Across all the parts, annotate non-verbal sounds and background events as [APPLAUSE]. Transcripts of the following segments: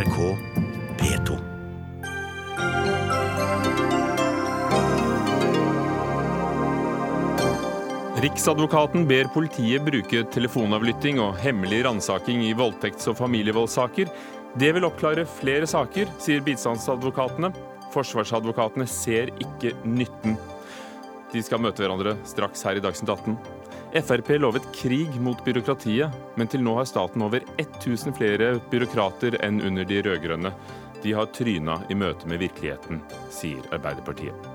NRK P2. Riksadvokaten ber politiet bruke telefonavlytting og hemmelig ransaking i voldtekts- og familievoldssaker. Det vil oppklare flere saker, sier bistandsadvokatene. Forsvarsadvokatene ser ikke nytten. De skal møte hverandre straks her i Dagsnytt 18. Frp lovet krig mot byråkratiet, men til nå har staten over 1000 flere byråkrater enn under de rød-grønne. De har tryna i møte med virkeligheten, sier Arbeiderpartiet.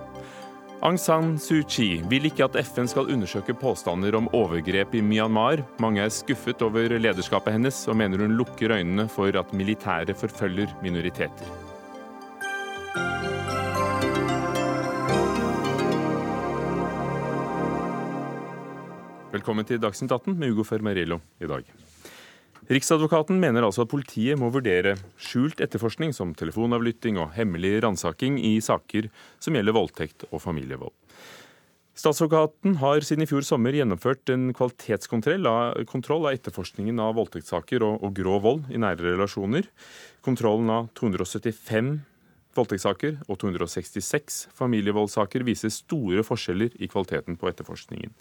Aung San Suu Kyi vil ikke at FN skal undersøke påstander om overgrep i Myanmar. Mange er skuffet over lederskapet hennes, og mener hun lukker øynene for at militære forfølger minoriteter. Velkommen til Dagsnytt 18 med Ugo Fermarello i dag. Riksadvokaten mener altså at politiet må vurdere skjult etterforskning som telefonavlytting og hemmelig ransaking i saker som gjelder voldtekt og familievold. Statsadvokaten har siden i fjor sommer gjennomført en kvalitetskontroll av, etterforskningen av voldtektssaker og, og grov vold i nære relasjoner. Kontrollen av 275 voldtektssaker og 266 familievoldssaker viser store forskjeller i kvaliteten på etterforskningen.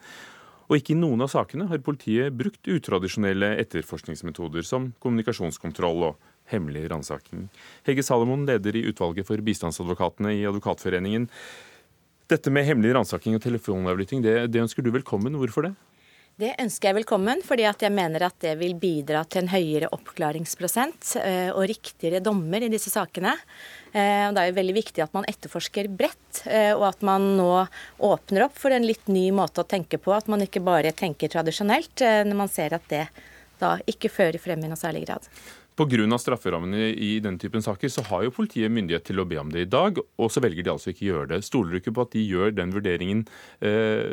Og ikke i noen av sakene har politiet brukt utradisjonelle etterforskningsmetoder som kommunikasjonskontroll og hemmelig ransaking. Hege Salomon, leder i utvalget for bistandsadvokatene i Advokatforeningen. Dette med hemmelig ransaking og telefonavlytting, det, det ønsker du velkommen. Hvorfor det? Det ønsker jeg velkommen, fordi jeg mener at det vil bidra til en høyere oppklaringsprosent eh, og riktigere dommer i disse sakene. Eh, det er jo veldig viktig at man etterforsker bredt, eh, og at man nå åpner opp for en litt ny måte å tenke på. At man ikke bare tenker tradisjonelt, eh, når man ser at det da ikke fører frem i noe særlig grad. Pga. strafferammene i den typen saker så har jo politiet myndighet til å be om det i dag, og så velger de altså ikke å gjøre det. Stoler du ikke på at de gjør den vurderingen eh,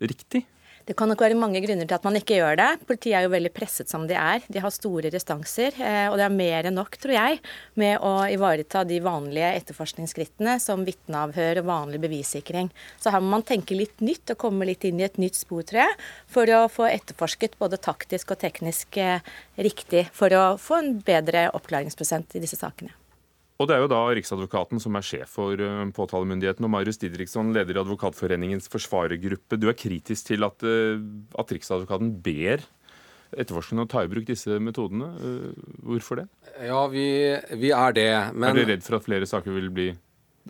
riktig? Det kan nok være mange grunner til at man ikke gjør det. Politiet er jo veldig presset som de er. De har store restanser. Eh, og det er mer enn nok, tror jeg, med å ivareta de vanlige etterforskningsskrittene som vitneavhør og vanlig bevissikring. Så her må man tenke litt nytt og komme litt inn i et nytt spor, tror jeg, for å få etterforsket både taktisk og teknisk eh, riktig, for å få en bedre oppklaringsprosent i disse sakene. Og det er jo da Riksadvokaten som er sjef for eh, påtalemyndigheten. Og Marius Didriksson, leder i Advokatforeningens forsvarergruppe. Du er kritisk til at, eh, at Riksadvokaten ber etterforskerne å ta i bruk disse metodene. Eh, hvorfor det? Ja, vi, vi er det. Men... Er dere redd for at flere saker vil bli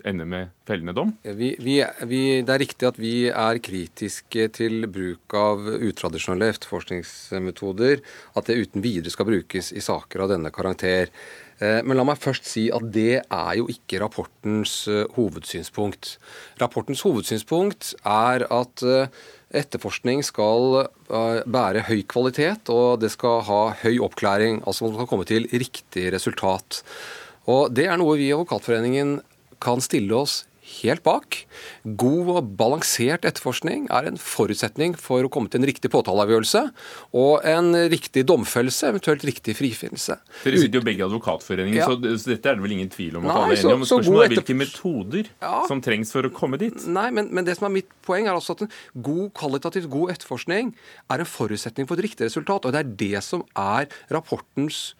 ende med fellende dom? Vi, vi, vi, det er riktig at vi er kritiske til bruk av utradisjonelle etterforskningsmetoder. At det uten videre skal brukes i saker av denne karakter. Eh, men la meg først si at det er jo ikke rapportens eh, hovedsynspunkt. Rapportens hovedsynspunkt er at eh, etterforskning skal bære høy kvalitet, og det skal ha høy oppklæring. Altså man skal komme til riktig resultat. Og Det er noe vi i Advokatforeningen kan stille oss helt bak. God og balansert etterforskning er en forutsetning for å komme til en riktig påtaleavgjørelse og en riktig domfellelse, eventuelt riktig frifinnelse. Dere sitter jo begge i Advokatforeningen, ja. så, dette er det vel ingen tvil om at alle er enige om. Spørsmålet er hvilke metoder ja. som trengs for å komme dit. Nei, men, men, det som er mitt poeng, er altså at en god, kvalitativt god etterforskning er en forutsetning for et riktig resultat. Og det er det som er rapportens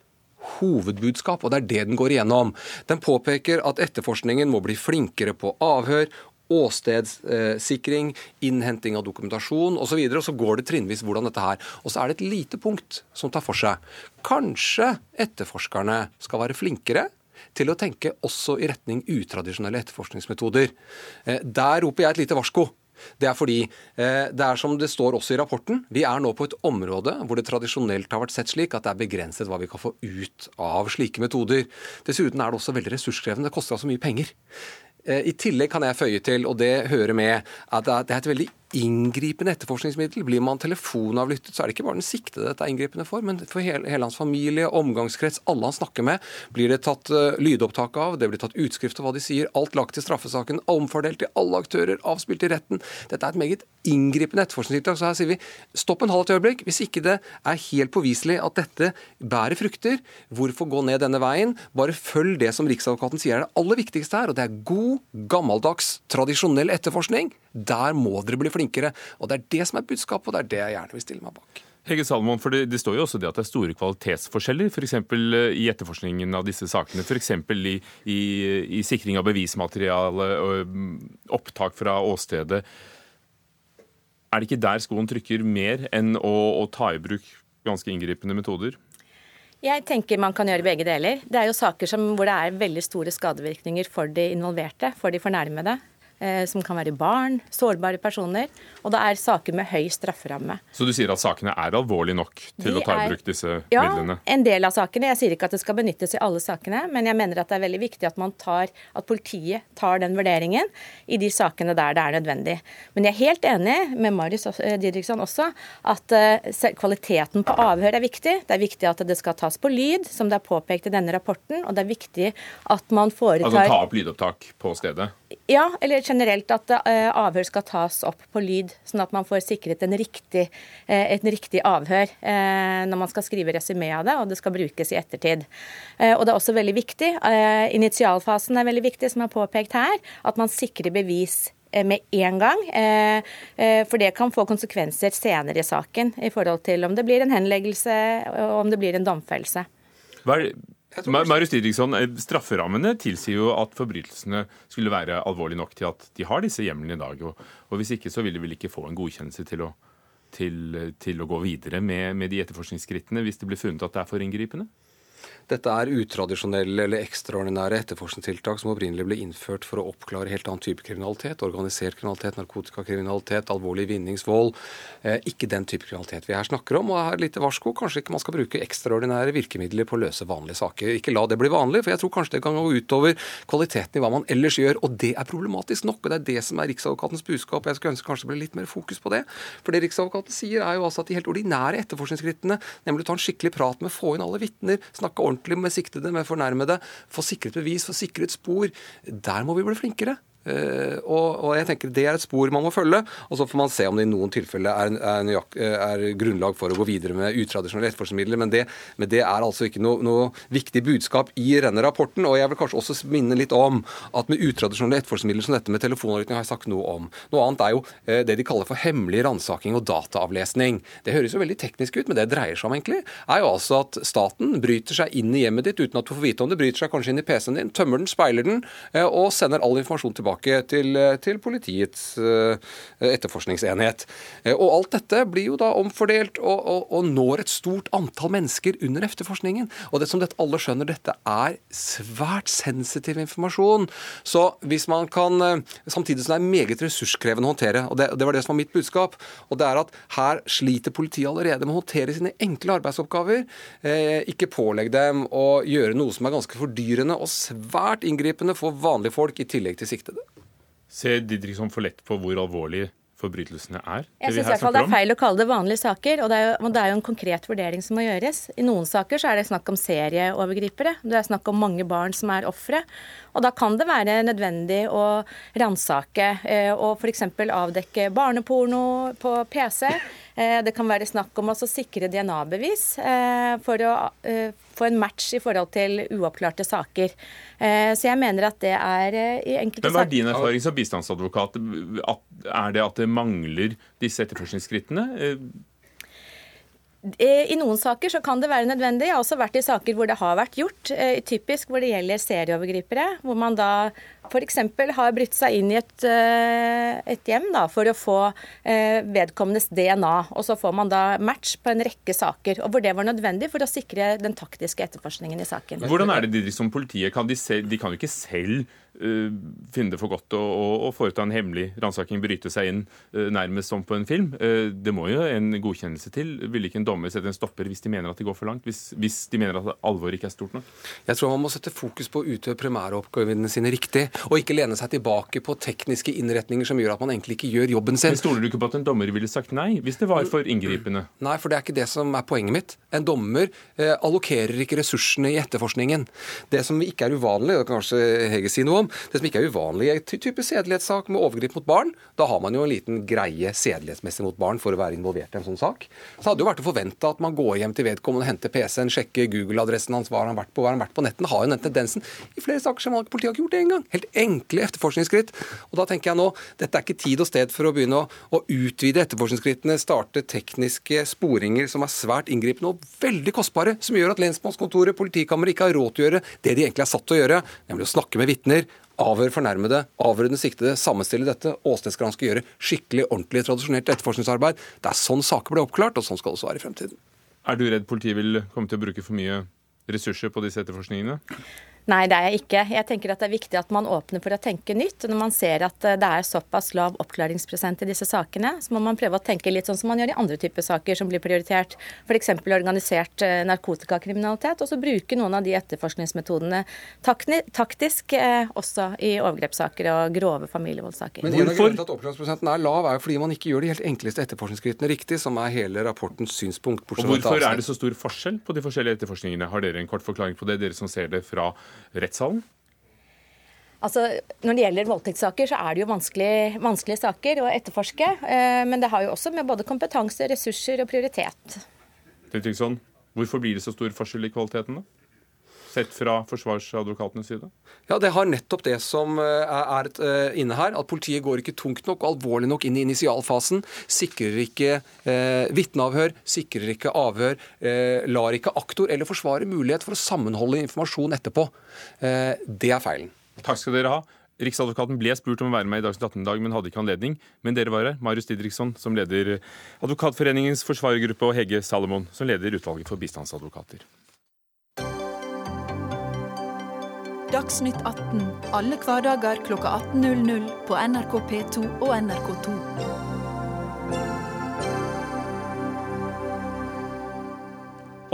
hovedbudskap, og det er det den går igjennom. Den påpeker at etterforskningen må bli flinkere på avhør, åstedssikring, innhenting av dokumentasjon osv. Og, og så går det trinnvis hvordan dette her. Og så er det et lite punkt som tar for seg. Kanskje etterforskerne skal være flinkere til å tenke også i retning utradisjonelle etterforskningsmetoder. Eh, der roper jeg et lite varsko. Det er fordi eh, det er som det står også i rapporten, vi er nå på et område hvor det tradisjonelt har vært sett slik at det er begrenset hva vi kan få ut av slike metoder. Dessuten er det også veldig ressurskrevende. Det koster altså mye penger. Eh, I tillegg kan jeg føye til, og det hører med, at det er et veldig inngripende etterforskningsmiddel. Blir man telefonavlyttet, så er det ikke bare den siktede dette er inngripende for, men for hele, hele, hans familie, omgangskrets, alle han snakker med, blir det tatt uh, lydopptak av, det blir tatt utskrift av hva de sier, alt lagt til straffesaken, omfordelt til alle aktører, avspilt i retten. Dette er et meget inngripende etterforskningstiltak. Så her sier vi stopp en halv et øyeblikk. Hvis ikke det er helt påviselig at dette bærer frukter, hvorfor gå ned denne veien? Bare følg det som Riksadvokaten sier er det aller viktigste her, og det er god, gammeldags, tradisjonell etterforskning. Der må dere bli flinkere. Og Det er det som er budskapet, og det er det jeg gjerne vil stille meg bak. Hege Salomon, for det, det, står jo også det at det er store kvalitetsforskjeller f.eks. Eh, i etterforskningen av disse sakene. F.eks. I, i, i sikring av bevismateriale og mm, opptak fra åstedet. Er det ikke der skoen trykker mer enn å, å ta i bruk ganske inngripende metoder? Jeg tenker man kan gjøre begge deler. Det er jo saker som, hvor det er veldig store skadevirkninger for de involverte, for de fornærmede. Eh, som kan være barn, sårbare personer. Og det er saker med høy strafferamme. Så du sier at sakene er alvorlige nok til De å ta i bruk disse ja, midlene? Ja, en del av sakene. Jeg sier ikke at det skal benyttes i alle sakene, men jeg mener at det er veldig viktig at, man tar, at politiet tar den vurderingen i de sakene der det er nødvendig. Men jeg er helt enig med Marius eh, Didriksson også at uh, kvaliteten på avhør er viktig. Det er viktig at det skal tas på lyd, som det er påpekt i denne rapporten. Og det er viktig at man foretar Altså ta opp lydopptak på stedet? Ja, eller generelt at uh, avhør skal tas opp på lyd, sånn at man får sikret en riktig, uh, et riktig avhør uh, når man skal skrive resymé av det, og det skal brukes i ettertid. og det er også veldig viktig, initialfasen er veldig viktig, som er påpekt her, at man sikrer bevis med en gang. For det kan få konsekvenser senere i saken i forhold til om det blir en henleggelse og om det blir en domfellelse. Hva er Marius Didriksson, eh, Strafferammene tilsier jo at forbrytelsene skulle være alvorlige nok til at de har disse hjemlene i dag. Og, og Hvis ikke så vil de vel ikke få en godkjennelse til å, til, til å gå videre med, med de etterforskningsskrittene hvis det blir funnet at det er for inngripende? Dette er utradisjonelle eller ekstraordinære etterforskningstiltak som opprinnelig ble innført for å oppklare helt annen type kriminalitet. Organisert kriminalitet, narkotikakriminalitet, alvorlig vinningsvold. Eh, ikke den type kriminalitet vi her snakker om. Og her lite varsko. Kanskje ikke man skal bruke ekstraordinære virkemidler på å løse vanlige saker. Ikke la det bli vanlig, for jeg tror kanskje det kan gå utover kvaliteten i hva man ellers gjør. Og det er problematisk nok. Og det er det som er Riksadvokatens budskap. Jeg skulle ønske kanskje det ble litt mer fokus på det. For det Riksadvokaten sier, er jo altså at de helt ordinære etterforskningsskrittene, nemlig å ta en skikkelig prat med, få inn alle vitner, snakke ordentlig ordentlig med siktede, med fornærmede, få sikret bevis, få sikret spor. Der må vi bli flinkere. Uh, og, jeg tenker Det er et spor man må følge. og Så får man se om det i noen tilfeller er, er, er grunnlag for å gå videre med utradisjonelle etterforskningsmidler. Men, men, det er altså ikke noe, noe, viktig budskap i denne rapporten. og Jeg vil kanskje også minne litt om at med utradisjonelle etterforskningsmidler som dette med telefonavlytting har jeg sagt noe om. Noe annet er jo uh, det de kaller for hemmelig ransaking og dataavlesning. Det høres jo veldig teknisk ut, men det dreier seg om egentlig, er jo altså at staten bryter seg inn i hjemmet ditt uten at du får vite om det, bryter seg kanskje inn i PC-en din, tømmer den, speiler den og sender all informasjon tilbake tilbake til, til politiets uh, etterforskningsenhet. Uh, og alt dette blir jo da omfordelt og, og, og, når et stort antall mennesker under efterforskningen. Og det som dette alle skjønner, dette er svært sensitiv informasjon. Så hvis man kan uh, Samtidig som det er meget ressurskrevende å håndtere, og det, det, var det som var mitt budskap, og det er at her sliter politiet allerede med å håndtere sine enkle arbeidsoppgaver. ikke pålegg dem å gjøre noe som er ganske fordyrende og svært inngripende for vanlige folk, i tillegg til siktede. Ser Didriksson for lett på hvor alvorlig forbrytelsene er? Jeg syns det er feil å kalle det vanlige saker. og det, jo, og det er jo, en konkret vurdering som må gjøres. I noen saker så er det snakk om serieovergripere. Det er snakk om mange barn som er ofre. Og da kan det være nødvendig å ransake eh, og f.eks. avdekke barneporno på PC. Eh, det kan være snakk om å sikre DNA-bevis eh, for å få en match i forhold til uoppklarte saker. Så jeg mener at det er i enkelte Men Hva er din erfaring som bistandsadvokat? Er det at det mangler disse etterforskningsskrittene? I noen saker så kan det være nødvendig. Jeg har også vært i saker hvor det har vært gjort. Typisk hvor det gjelder serieovergripere. Hvor man da f.eks. har brytt seg inn i et, eh, et hjem da, for å få eh, vedkommendes DNA. Og så får man da match på en rekke saker, og hvor det var nødvendig for å sikre den taktiske etterforskningen i saken. Hvordan er det de som politiet kan de, selv, de kan jo ikke selv uh, finne det for godt å, å, å foreta en hemmelig ransaking, bryte seg inn uh, nærmest som på en film. Uh, det må jo en godkjennelse til. Vil ikke en dommer sette en stopper hvis de mener at det går for langt? Hvis, hvis de mener at alvoret ikke er stort nok? Jeg tror man må sette fokus på å utøve primæroppgavene sine riktig og ikke lene seg tilbake på tekniske innretninger som gjør at man egentlig ikke gjør jobben sin. Men Stoler du ikke på at en dommer ville sagt nei, hvis det var for inngripende? Nei, for det er ikke det som er poenget mitt. En dommer eh, allokerer ikke ressursene i etterforskningen. Det som ikke er uvanlig, det kan kanskje Hege si noe om, det som ikke er uvanlig i en type sedelighetssak med overgrep mot barn, da har man jo en liten greie sedelighetsmessig mot barn for å være involvert i en sånn sak. Så hadde jo vært å forvente at man går hjem til vedkommende, henter PC-en, sjekker Google-adressen hans, hva har han vært på, hva har han vært på netten, har jo den tendensen. I flere saker som politiet har ikke gjort det engang. Helt helt enkle etterforskningsskritt. Og da tenker jeg nå, Dette er ikke tid og sted for å begynne å, å utvide etterforskningsskrittene, starte tekniske sporinger som er svært inngripende og veldig kostbare, som gjør at lensmannskontoret, politikammeret ikke har råd til å gjøre det de egentlig er satt til å gjøre, nemlig å snakke med vitner, avhøre fornærmede, avhøre den siktede, sammenstille dette. Åstedsgranske gjøre skikkelig, ordentlig, tradisjonelt etterforskningsarbeid. Det er sånn saker blir oppklart, og sånn skal det også være i fremtiden. Er du redd politiet vil komme til å bruke for mye ressurser på disse etterforskningene? Nei, det er jeg ikke. Jeg tenker at det er viktig at man åpner for å tenke nytt. Når man ser at eh, det er såpass lav oppklaringsprosent i disse sakene, så må man prøve å tenke litt sånn som man gjør i andre typer saker som blir prioritert. F.eks. organisert eh, narkotikakriminalitet. Og så bruke noen av de etterforskningsmetodene taktisk eh, også i overgrepssaker og grove familievoldssaker. Men en av grunnene til at oppklaringsprosenten er lav, er jo fordi man ikke gjør de helt enkleste etterforskningsskrittene riktig, som er hele rapportens synspunkt. Og Hvorfor er det så stor forskjell på de forskjellige etterforskningene? Har dere en kort forklaring på det, dere som ser det fra rettssalen? Altså, når det gjelder voldtektssaker, så er det jo vanskelig, vanskelige saker å etterforske. Eh, men det har jo også med både kompetanse, ressurser og prioritet. Sånn. Hvorfor blir det så stor forskjell i kvaliteten, da? Sett fra forsvarsadvokatenes side? Ja, Det har nettopp det som eh, er eh, inne her. At politiet går ikke tungt nok og alvorlig nok inn i initialfasen. Sikrer ikke eh, vitneavhør, sikrer ikke avhør. Eh, lar ikke aktor eller forsvarer mulighet for å sammenholde informasjon etterpå. Eh, det er feilen. Takk skal dere ha. Riksadvokaten ble spurt om å være med i Dagsnytt 18 i dag, men hadde ikke anledning. Men dere var her. Marius Didriksson, som leder Advokatforeningens forsvarergruppe, og Hege Salomon, som leder utvalget for bistandsadvokater. Dagsnytt 18 alle hverdager kl 18.00 på NRK P2 og NRK2.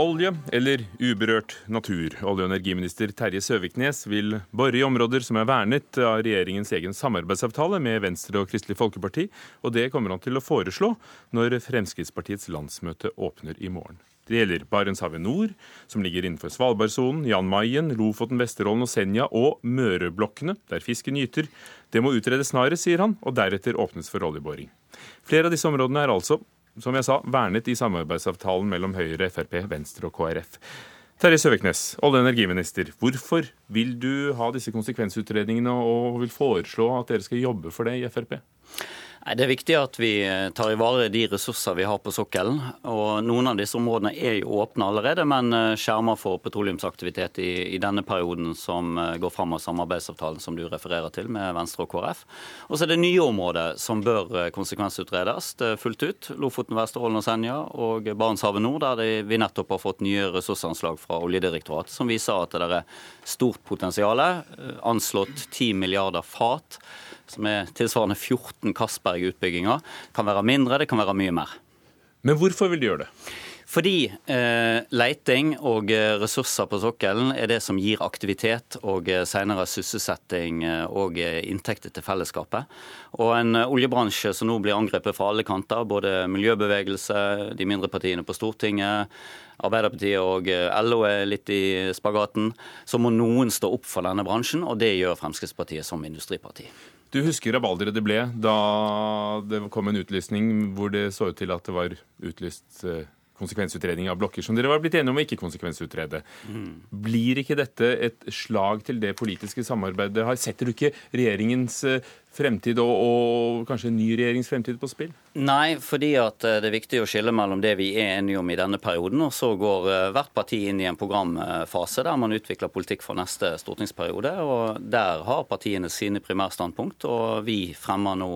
Olje eller uberørt natur. Olje- og energiminister Terje Søviknes vil bore i områder som er vernet av regjeringens egen samarbeidsavtale med Venstre og Kristelig Folkeparti, og det kommer han til å foreslå når Fremskrittspartiets landsmøte åpner i morgen. Det gjelder Barentshavet nord, som ligger innenfor Svalbardsonen, Jan Mayen, Lofoten, Vesterålen og Senja, og Møreblokkene, der fisken gyter. Det må utredes snarest, sier han, og deretter åpnes for oljeboring. Flere av disse områdene er altså, som jeg sa, vernet i samarbeidsavtalen mellom Høyre, Frp, Venstre og KrF. Terje Søviknes, olje- og energiminister. Hvorfor vil du ha disse konsekvensutredningene og vil foreslå at dere skal jobbe for det i Frp? Det er viktig at vi eh, tar i vare de ressurser vi har på sokkelen. og Noen av disse områdene er jo åpne allerede, men eh, skjermer for petroleumsaktivitet i, i, denne perioden som eh, går fram av samarbeidsavtalen som du refererer til med Venstre og KrF. Og så er det nye områder som bør konsekvensutredes fullt ut. Lofoten, Vesterålen og Senja og Barentshavet nord, der vi nettopp har fått nye ressursanslag fra Oljedirektoratet som viser at det er stort potensial. Anslått 10 milliarder fat som er tilsvarende 14 Castberg-utbygginger, kan være mindre, det kan være mye mer. Men hvorfor vil de gjøre det? Fordi eh, leiting og eh, ressurser på sokkelen er det som gir aktivitet og eh, senere sysselsetting eh, og inntekter til fellesskapet. Og en oljebransje som nå blir angrepet fra alle kanter, både miljøbevegelse, de mindre partiene på Stortinget, Arbeiderpartiet og LO er litt i spagaten, så må noen stå opp for denne bransjen, og det gjør Fremskrittspartiet som industriparti. Du husker rabalderet det ble da det kom en utlysning hvor det så ut til at det var utlyst eh, konsekvensutredning av blokker som dere var blitt enige om å ikke konsekvensutrede. Mm. Blir ikke dette et slag til det politiske samarbeidet? Setter du ikke regjeringens eh, fremtid og, og, kanskje en ny regjerings fremtid på spill? Nei, fordi at eh, det er viktig å skille mellom det vi er enige om i denne perioden, og så går eh, hvert parti inn i en programfase der man utvikler politikk for neste stortingsperiode. og Der har partiene sine primærstandpunkt, og vi fremmer nå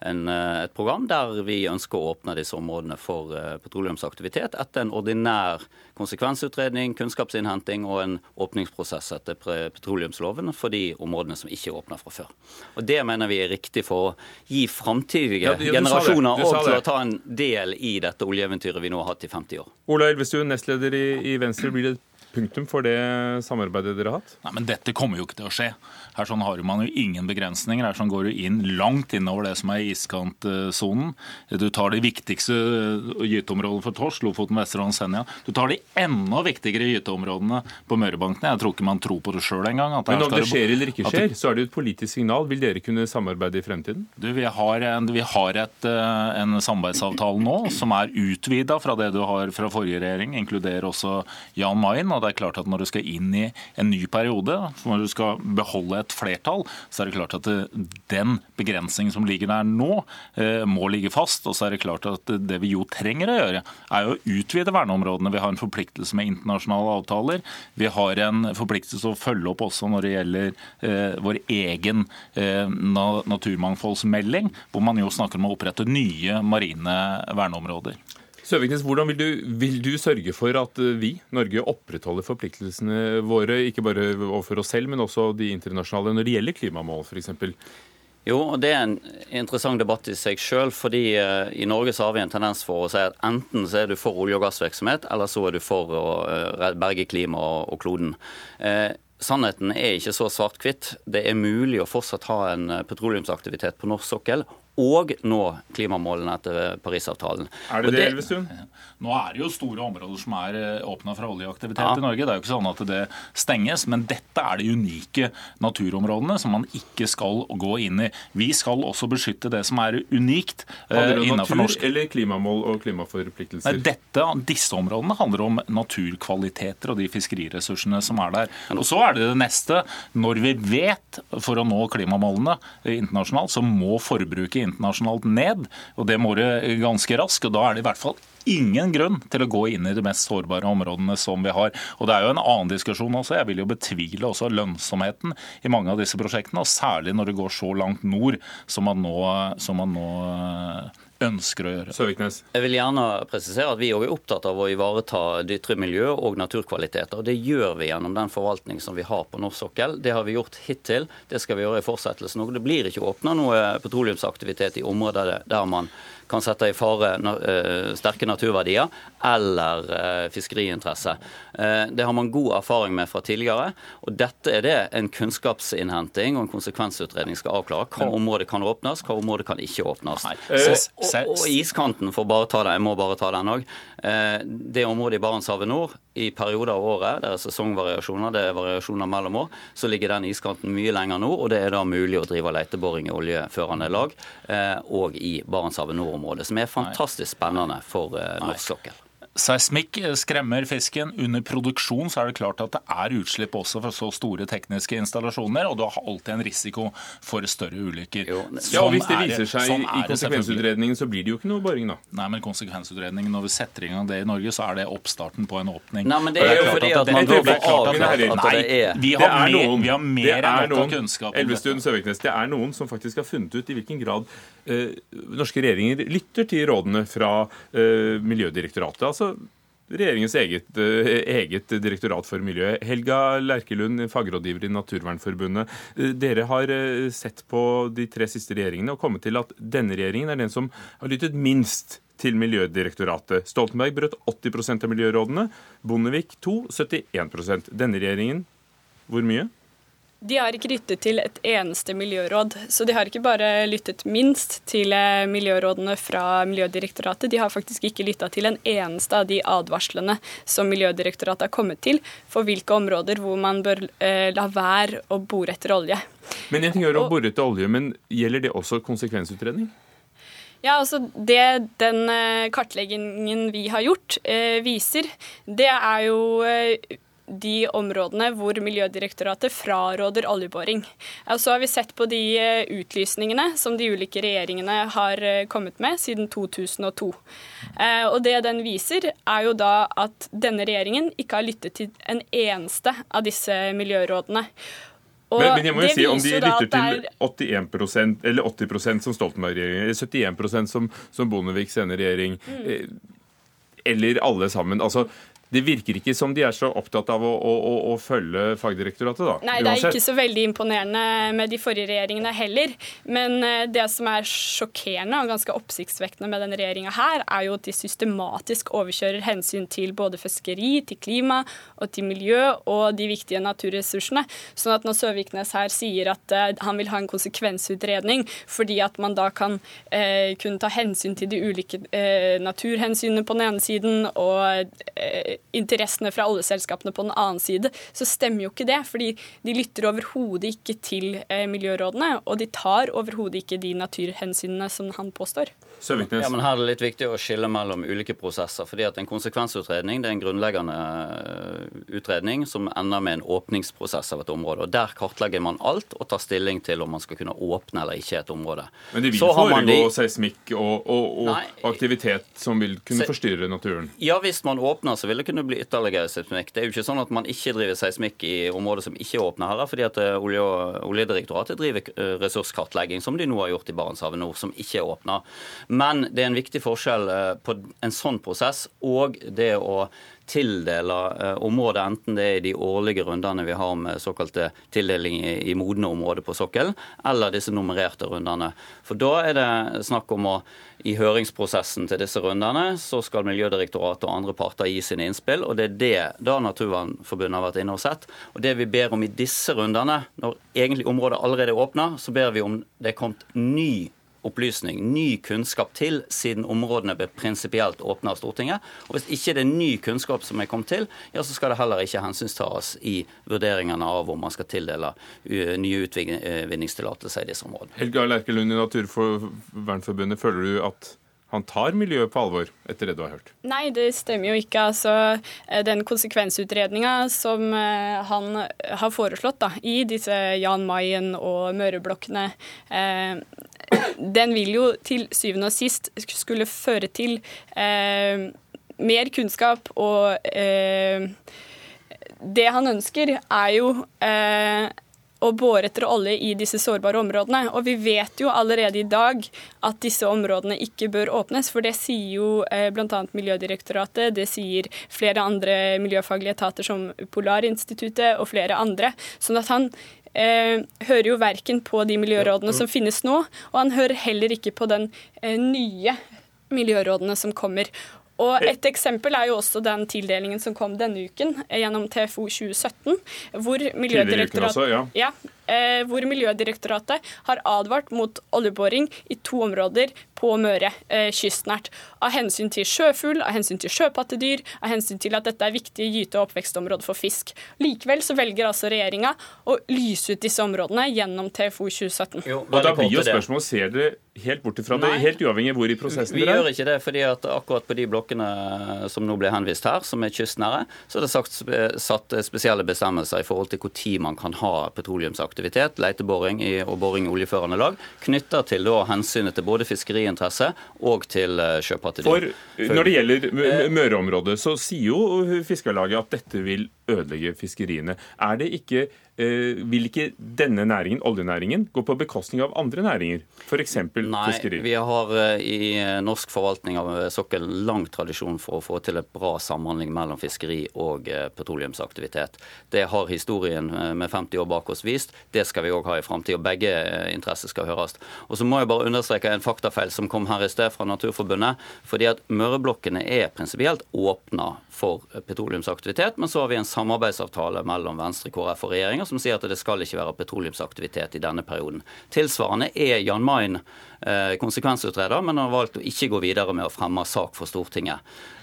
en, eh, et program der vi ønsker å åpne disse områdene for eh, petroleumsaktivitet etter en ordinær konsekvensutredning, kunnskapsinnhenting og en åpningsprosess etter petroleumsloven for de områdene som ikke er åpna fra før. Og Det mener vi er riktig for å gi framtidige ja, generasjoner og til å ta en del i dette oljeeventyret vi nå har hatt i 50 år. Ola Elvestuen, nestleder i, i Venstre. Blir det punktum for det samarbeidet dere har hatt? Nei, men Dette kommer jo ikke til å skje. Her sånn har man jo ingen begrensninger. Her sånn går du inn langt innover det som er iskantsonen. Du tar de viktigste gyteområdene for torsk, Lofoten, Vesterålen, Senja. Du tar de enda viktigere gyteområdene på Mørebankene. Jeg tror ikke man tror på det sjøl engang. Men om det skjer eller ikke skjer, så er det jo et politisk signal. Vil dere kunne samarbeide i fremtiden? Du, vi har, en, vi har et, eh, en samarbeidsavtale nå som er utvida fra det du har fra forrige regjering, inkluderer også Jan Mayen det er klart at Når du skal inn i en ny periode, når du skal beholde et flertall, så er det klart at den begrensningen som ligger der nå, må ligge fast. Og så er det klart at det vi jo trenger å gjøre, er å utvide verneområdene. Vi har en forpliktelse med internasjonale avtaler. Vi har en forpliktelse å følge opp også når det gjelder eh, vår egen eh, naturmangfoldsmelding, hvor man jo snakker om å opprette nye marine verneområder. Søviknes, Hvordan vil du, vil du, sørge for at eh, vi, Norge, opprettholder forpliktelsene våre, ikke bare overfor oss selv, men også de internasjonale, når det gjelder klimamål f.eks.? Jo, og Det er en interessant debatt i seg fordi uh, I Norge så har vi en tendens for å si at enten så er du for olje- og gassvirksomhet, eller så er du for å uh, berge klima og, og kloden. Eh, Sannheten er ikke så svart-hvitt. Det er mulig å fortsatt ha en petroleumsaktivitet på norsk sokkel og nå klimamålene etter Parisavtalen. Er det det, Elvestuen? Nå er det jo store områder som er eh, åpna for oljeaktivitet ja. i Norge. Det er jo ikke sånn at det stenges, men dette er de unike naturområdene som man ikke skal gå inn i. Vi skal også beskytte det som er unikt handler det om natur norsk. eller klimamål og klimaforpliktelser? Nei, dette, disse områdene handler om naturkvaliteter og de fiskeriressursene som er der. Og Så er det det neste. Når vi vet for å nå klimamålene internasjonalt, så må forbruket internasjonalt ned. og Det må det ganske raskt. og Da er det i hvert fall ingen grunn til å gå inn i de mest sårbare områdene som vi har. Og Det er jo en annen diskusjon også. Jeg vil jo betvile også lønnsomheten i mange av disse prosjektene. og Særlig når det går så langt nord som man nå, som man nå ønsker å gjøre. Søviknes. Jeg vil gjerne presisere at vi er opptatt av å ivareta det ytre miljø og naturkvaliteter. Det gjør vi gjennom den forvaltning som vi har på norsk sokkel. Det har vi gjort hittil. Det skal vi gjøre i fortsettelsen òg. Det blir ikke åpna noe petroleumsaktivitet i områder der man kan sette i fare uh, sterke naturverdier eller uh, fiskeriinteresse. Uh, det har man god erfaring med fra tidligere. og Dette er det en kunnskapsinnhenting og en konsekvensutredning skal avklare. Hva område kan åpnes, hva område kan ikke åpnes. Og, og, iskanten, for bare ta det, jeg må bare ta den òg. Det området i Barentshavet nord, i perioder av året, det er sesongvariasjoner, det er variasjoner mellom år, så ligger den iskanten mye lenger nord, og det er da mulig å drive leteboring i oljeførende lag og i Barentshavet nord område, som er fantastisk spennende for eh, norsk sokkel. Seismikk skremmer fisken. Under produksjon så er det klart at det er utslipp også for så store tekniske installasjoner, og du har alltid en risiko for større ulykker. Jo, ja, og Hvis det viser seg sånn i konsekvensutredningen, så blir det jo ikke noe boring, da. Nei, men konsekvensutredningen, når vi setter i gang det i Norge, så er det oppstarten på en åpning. Nei, men det er jo fordi at man da får avklart at det er Vi har mer, vi har mer enn nok kunnskap. Elvestuen Søviknes, det er noen som faktisk har funnet ut i hvilken grad eh, norske regjeringer lytter til rådene fra eh, Miljødirektoratet. altså regjeringens eget, eh, eget, direktorat for miljø. Helga Lerkelund, fagrådgiver i Naturvernforbundet. Eh, dere har eh, sett på de tre siste regjeringene og kommet til at denne regjeringen er den som har lyttet minst til Miljødirektoratet. Stoltenberg brøt 80% av miljørådene. Bondevik 2 71 Denne regjeringen hvor mye? De har ikke lyttet til et eneste miljøråd. Så de har ikke bare lyttet minst til eh, miljørådene fra Miljødirektoratet, de har faktisk ikke lytta til en eneste av de advarslene som Miljødirektoratet har kommet til for hvilke områder hvor man bør eh, la være å bore etter olje. Men en ting gjør å bore etter olje, men gjelder det også konsekvensutredning? Ja, altså Det den eh, kartleggingen vi har gjort, eh, viser, det er jo eh, de områdene hvor Miljødirektoratet fraråder oljeboring. Så har vi sett på de eh, utlysningene som de ulike regjeringene har eh, kommet med siden 2002. Eh, og det den viser, er jo da at denne regjeringen ikke har lyttet til en eneste av disse miljørådene. Og men, men, jeg må jo si, om de lytter til 81% eller 80% som Stoltenberg-regjeringen, eller 71 som, som Bondevik sender regjering, mm. eller alle sammen altså det virker ikke som de er så opptatt av å, å, å, følge fagdirektoratet, da. Nei, det er ikke så veldig imponerende med de forrige regjeringene heller. Men eh, det som er sjokkerende og ganske oppsiktsvekkende med denne regjeringa her, er jo at de systematisk overkjører hensyn til både fiskeri, til klima og til miljø og de viktige naturressursene. Sånn at når Søviknes her sier at uh, han vil ha en konsekvensutredning fordi at man da kan eh, kunne ta hensyn til de ulike eh, naturhensynene på den ene siden og interessene fra oljeselskapene på den annen side, så stemmer jo ikke det. Fordi de lytter overhodet ikke til eh, miljørådene, og de tar overhodet ikke de naturhensynene som han påstår. Søviknes. Ja, men Her er det litt viktig å skille mellom ulike prosesser. fordi at En konsekvensutredning det er en grunnleggende eh, utredning som ender med en åpningsprosess av et område. og Der kartlegger man alt og tar stilling til om man skal kunne åpne eller ikke et område. Men det vil Så har foregå de- seismikk og, og, og Nei. aktivitet som vil kunne Se- forstyrre naturen? Ja, hvis man åpner, så vil det kunne bli ytterligere seismikk. Det er jo ikke sånn at man ikke driver seismikk i områder som ikke er åpne heller, fordi at eh, Olje- Oljedirektoratet driver eh, ressurskartlegging, som de nå har gjort i Barentshavet nord, som ikke er åpna. Men det er en viktig forskjell eh, på en sånn prosess og det å tildele eh, området, enten det er i de årlige rundene vi har med såkalte tildeling i, modne områder på sokkelen, eller disse nummererte rundene. For da er det snakk om å i høringsprosessen til disse rundene så skal Miljødirektoratet og andre parter gi sine innspill, og det er det da Naturvernforbundet har vært inne og sett. Og det vi ber om i disse rundene, når egentlig området allerede er åpna, så ber vi om det er kommet ny opplysning, ny kunnskap til, siden områdene ble prinsipielt åpna av Stortinget. Og Hvis ikke det er ny kunnskap som er kommet til, ja, så skal det heller ikke hensynstas i vurderingene av om man skal tildele uh, nye utvinningstillatelser i disse områdene. Helga Lerkelund i Naturvernforbundet, føler du at han tar miljøet på alvor etter det du har hørt? Nei, det stemmer jo ikke. Altså, eh, den konsekvensutredninga som eh, han har foreslått da, i disse Jan Mayen og Møreblokkene, eh, den vil jo til syvende og sist skulle føre til eh, mer kunnskap og eh, Det han ønsker, er jo eh, å bore etter olje i disse sårbare områdene. Og vi vet jo allerede i dag at disse områdene ikke bør åpnes, for det sier jo eh, bl.a. Miljødirektoratet, det sier flere andre miljøfaglige etater som Polarinstituttet og flere andre. Sånn at han eh, hører jo verken på de miljørådene som finnes nå, og han hører heller ikke på den eh, nye miljørådene som kommer. Og Et eksempel er jo også den tildelingen som kom denne uken eh, gjennom TFO 2017, hvor Miljødirektoratet, også, ja. ja, eh, hvor Miljødirektoratet har advart mot oljeboring i to områder på Møre eh, kystnært. Av hensyn til sjøfugl, av hensyn til sjøpattedyr, av hensyn til at dette er viktige gyte- og oppvekstområder for fisk. Likevel så velger altså regjeringa å lyse ut disse områdene gjennom TFO 2017. Jo, Og da blir jo spørsmålet, Ser dere helt bort ifra det, helt uavhengig hvor i prosessen Vi dere gjør er? ikke det, fordi at akkurat på de blokkene som nå blir henvist her, som er kystnære, så er det sagt, satt spesielle bestemmelser i forhold til når man kan ha petroleumsaktivitet, leteboring i, og boring i oljeførende lag, knytta til da hensynet til både fiskeriinteresse og til eh, sjøpattedyr. For eh, når det gjelder Mø- Møreområdet, så sier jo Fiskarlaget at dette vil ødelegge fiskeriene. Er det ikke, eh, vil ikke denne næringen, oljenæringen, gå på bekostning av andre næringer? F.eks. Nei, fiskeri? vi har eh, i eh, norsk forvaltning av eh, sokkelen lang tradisjon for å få til et bra samhandling mellom fiskeri og petroleumsaktivitet. Det har historien med 50 år bak oss vist. Det skal vi òg ha i framtida. Begge interesser skal høres. Og så må jeg bare understreke en faktafeil som kom her i sted fra Naturforbundet. fordi at Møreblokkene er prinsipielt åpna for petroleumsaktivitet, men så har vi en samarbeidsavtale mellom Venstre, KrF og regjeringa som sier at det skal ikke være petroleumsaktivitet i denne perioden. Tilsvarende er Jan Mayen konsekvensutreder, men har valgt å ikke gå videre med å fremme sak for Stortinget.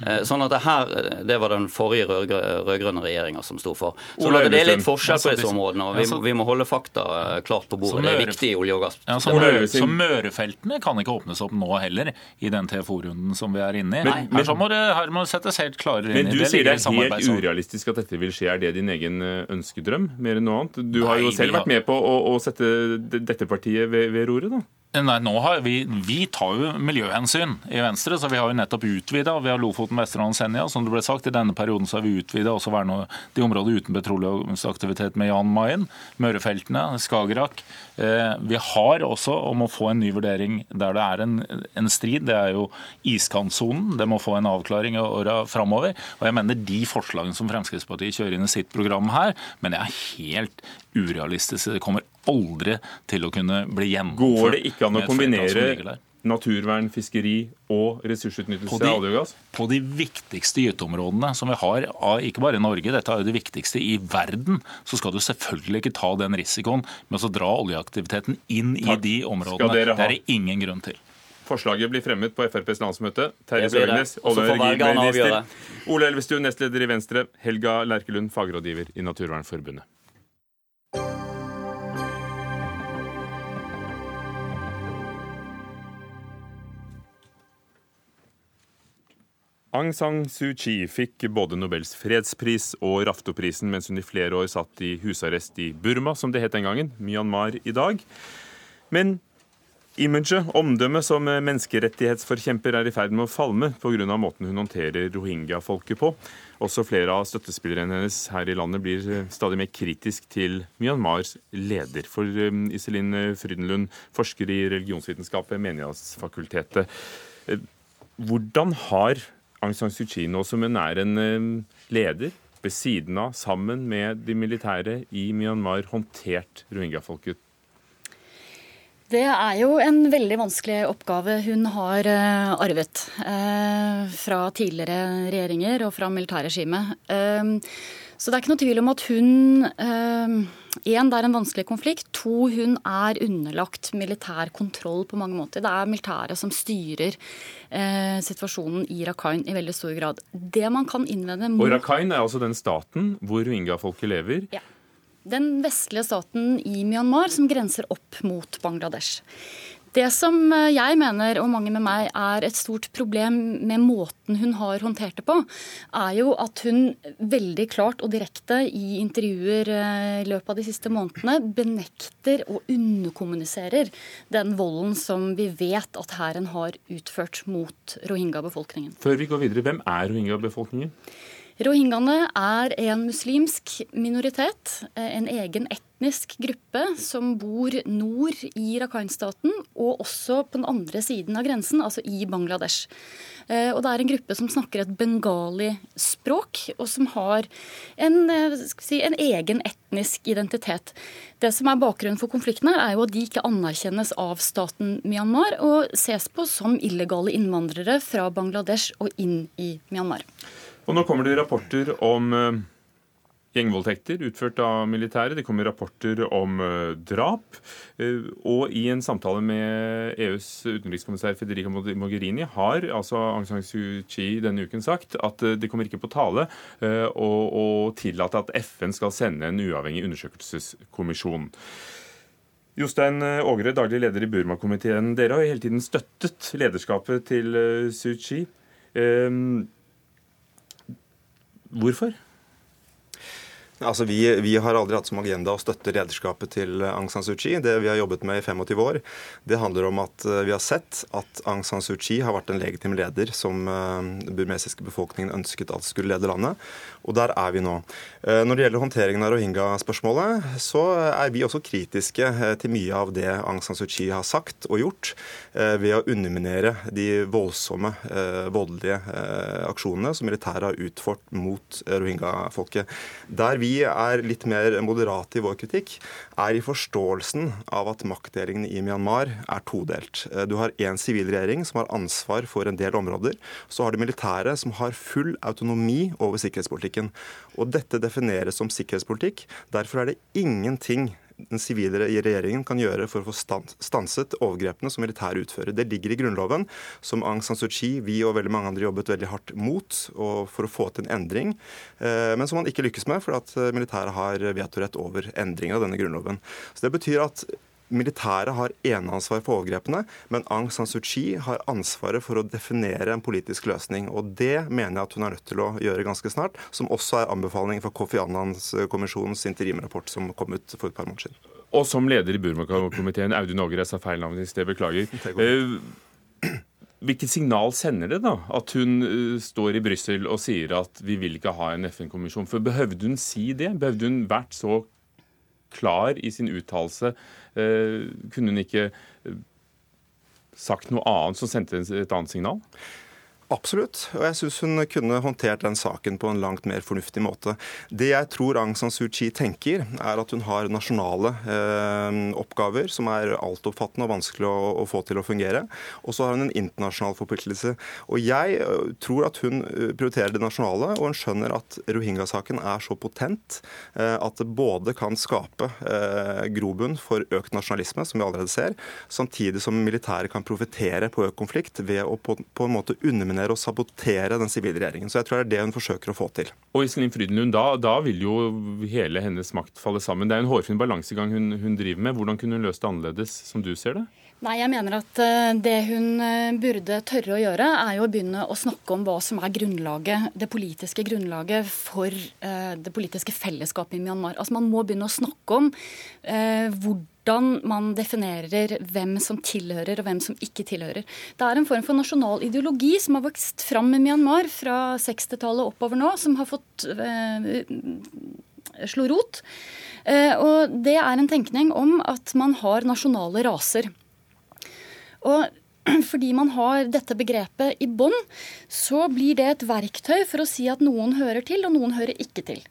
Eh, sånn at det her, eh, det var den forrige rødgrø- rød-grønne regjeringa som sto for. Så Ole, det er litt forskjell på disse områdene, og vi, altså- vi må holde fakta eh, klart på bordet. Det er viktig i olje- og gass. Ja, så, Møre, så Mørefeltene kan ikke åpnes opp nå heller, i den TFO-runden som vi er inne i. Men- her, så må det, her må det settes helt klarere inn i det. Men du sier det er helt urealistisk at dette vil skje. Er det din egen eh, ønskedrøm, mer enn noe annet? Du har jo selv vært med på å, å sette dette partiet ved, ved roret, da. Nei, nå har vi, vi tar jo miljøhensyn i Venstre, så vi har jo nettopp utvida. Vi har Lofoten, Vesterålen, Senja. Som det ble sagt, i denne perioden så har vi utvida også verne de områdene uten petroleumsaktivitet med Jan Mayen. Mørefeltene, Skagerrak. Eh, vi har også om å få en ny vurdering der det er en, en strid. Det er jo iskantsonen. Det må få en avklaring i åra framover. Og jeg mener de forslagene som Fremskrittspartiet kjører inn i sitt program her, men jeg er helt urealistisk. Det kommer aldri til å kunne bli gjennomført. Går det ikke an å kombinere naturvern, fiskeri og ressursutnyttelse av olje og gass? På de viktigste gyteområdene som vi har, ikke bare i Norge, dette er jo det viktigste i verden, så skal du selvfølgelig ikke ta den risikoen med å dra oljeaktiviteten inn i de områdene. ha. Det er det ingen grunn til. Forslaget blir fremmet på FrPs landsmøte. Terje så olje- og energiminister. Ole Elvestuen, nestleder i Venstre. Helga Lerkelund, fagrådgiver i Naturvernforbundet. Aung San Suu Kyi fikk både Nobels fredspris og Raftoprisen mens hun i flere år satt i husarrest i Burma, som det het den gangen, Myanmar i dag. Men imaget, omdømmet som menneskerettighetsforkjemper er i ferd med å falme pga. måten hun håndterer rohingya-folket på. Også flere av støttespillerne hennes her i landet blir eh, stadig mer kritisk til Myanmars leder. For eh, Iselin Frydenlund, forsker i religionsvitenskap ved Menighetsfakultetet. Eh, Hvordan har Aung San Suu Kyi nå som hun er en eh, leder, ved siden av, sammen med de militære i Myanmar, håndtert rohingya-folket? Det er jo en veldig vanskelig oppgave hun har eh, arvet eh, fra tidligere regjeringer og fra militærregimet. Så det er ikke noe tvil om at hun Én, det er en vanskelig konflikt. To, hun er underlagt militær kontroll på mange måter. Det er militæret som styrer eh, situasjonen i Rakhine i veldig stor grad. Det man kan innvende mot Og Rakhine er altså den staten hvor rohingya-folket lever. Ja. Den vestlige staten i Myanmar som grenser opp mot Bangladesh. Det som eh, jeg mener, og mange med meg, er et stort problem med måten hun har håndtert det på, er jo at hun veldig klart og direkte i intervjuer eh, i løpet av de siste månedene benekter og underkommuniserer den volden som vi vet at hæren har utført mot rohingya-befolkningen. Før vi går videre, hvem er rohingya-befolkningen? Rohingyaene er en muslimsk minoritet, eh, en egen etnisk gruppe som bor nord i Rakhine-staten, og også på den andre siden av grensen, altså i Bangladesh. Eh, Og det er en gruppe som snakker et bengali-språk, og som har en, eh, si, en egen etnisk identitet. Det som er bakgrunnen for konflikten her, er jo at de ikke anerkjennes av staten Myanmar, og ses på som illegale innvandrere fra Bangladesh og inn i Myanmar. Og nå kommer det rapporter om eh, gjengvoldtekter utført av militære. Det kommer rapporter om eh, drap. Eh, og i en samtale med EUs utenrikskommissær Federica Mogherini har altså Aung San Suu Kyi denne uken sagt at det kommer ikke på tale å, tillate at FN skal sende en uavhengig undersøkelseskommisjon. Jostein Ågre, daglig leder i Burma-komiteen. Dere har hele tiden støttet lederskapet til Suu Kyi. Eh, Hvorfor? Altså, vi, vi har aldri hatt som agenda å støtte lederskapet til Aung San Suu Kyi. Det vi har jobbet med i 25 år, det handler om at eh, vi har sett at Aung San Suu Kyi har vært en legitim leder som eh, den burmesiske befolkningen ønsket at skulle lede landet. Og der er vi nå. Eh, Når det gjelder håndteringen av rohingya-spørsmålet, så er vi også kritiske til mye av det Aung San Suu Kyi har sagt og gjort, ved å underminere de voldsomme, voldelige aksjonene som militæret har utført mot rohingya-folket. Der vi er litt mer moderate i vår kritikk, er i forståelsen av at maktdelingen i Myanmar er todelt. Du har én sivil regjering som har ansvar for en del områder. Så har du militære som har full autonomi over sikkerhetspolitikken. Og dette defineres som sikkerhetspolitikk. Derfor er det ingenting den sivile regjeringen kan gjøre for å få stanset overgrepene som militære utfører. Det ligger i Grunnloven, som Aung San Suu Kyi, vi og veldig mange andre jobbet veldig hardt mot for å få til en endring, men som man ikke lykkes med, fordi militæret har vetorett over endringer av denne grunnloven. Så Det betyr at Militæret har eneansvar for overgrepene, men Aung San Suu Kyi har ansvaret for å definere en politisk løsning. og Det mener jeg at hun er nødt til å gjøre ganske snart, som også er anbefalingen fra Kofi Annans-kommisjonens interimrapport som kom ut for et par måneder siden. Og som leder i Burma-komiteen, Audun Ågre, sa feil navn i sted, beklager. Eh, Hvilket signal sender det da, at hun uh, står i Brussel og sier at vi vil ikke ha en FN-kommisjon? For Behøvde hun si det? Behøvde hun vært så klar i sin uttalelse? Uh, kunne hun ikke uh, sagt noe annet som sendte et annet signal? Absolutt. Og jeg syns hun kunne håndtert den saken på en langt mer fornuftig måte. Det jeg tror Aung San Suu Kyi tenker, er at hun har nasjonale eh, oppgaver som er altoppfattende og vanskelig å, å, få til å fungere. Og så har hun en internasjonal forpliktelse. Og jeg eh, tror at hun eh, prioriterer det nasjonale, og hun skjønner at rohingya-saken er så potent eh, at det både kan skape eh, grobunn for økt nasjonalisme, som vi allerede ser, samtidig som militæret kan profitere på økt konflikt ved å på, på en måte underminere underminere og sabotere den sivile regjeringen. Så jeg tror det er det hun forsøker å få til. Og Iselin Frydenlund, da, da, vil jo hele hennes makt falle sammen. Det er en hårfin balansegang hun, hun driver med. Hvordan kunne hun løst det annerledes, som du ser det? Nei, jeg mener at eh, det hun eh, burde tørre å gjøre, er jo å begynne å snakke om hva som er grunnlaget, det politiske grunnlaget for eh, det politiske fellesskapet i Myanmar. Altså Man må begynne å snakke om hvordan hvordan man definerer hvem som tilhører og hvem som ikke tilhører. Det er en form for nasjonal ideologi som har vokst fram i Myanmar fra 60-tallet oppover nå, som har fått eh, slå rot. Eh, og det er en tenkning om at man har nasjonale raser. Og [CLEARS THROAT] fordi man har dette begrepet i bånn, så blir det et verktøy for å si at noen hører til, og noen hører ikke til.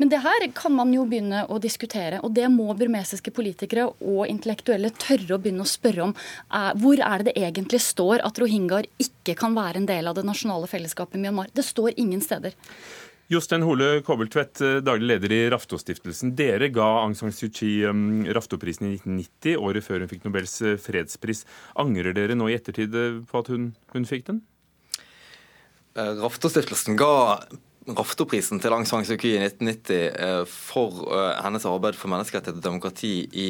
Men det her kan man jo begynne å diskutere, og det må burmesiske politikere og intellektuelle tørre å begynne å spørre om. Hvor er det det egentlig står at rohingyaer ikke kan være en del av det nasjonale fellesskapet i Myanmar? Det står ingen steder. Jostein Hole Kobbeltvedt, eh, daglig leder i Raftostiftelsen. Dere ga Aung San Suu Kyi um, Raftoprisen i 1990, året før hun fikk Nobels eh, fredspris. Angrer dere nå i ettertid eh, på at hun, hun fikk den? Raftostiftelsen ga Raftoprisen til Aung San Suu Kyi i 1990 eh, for eh, hennes arbeid for menneskerettigheter og demokrati i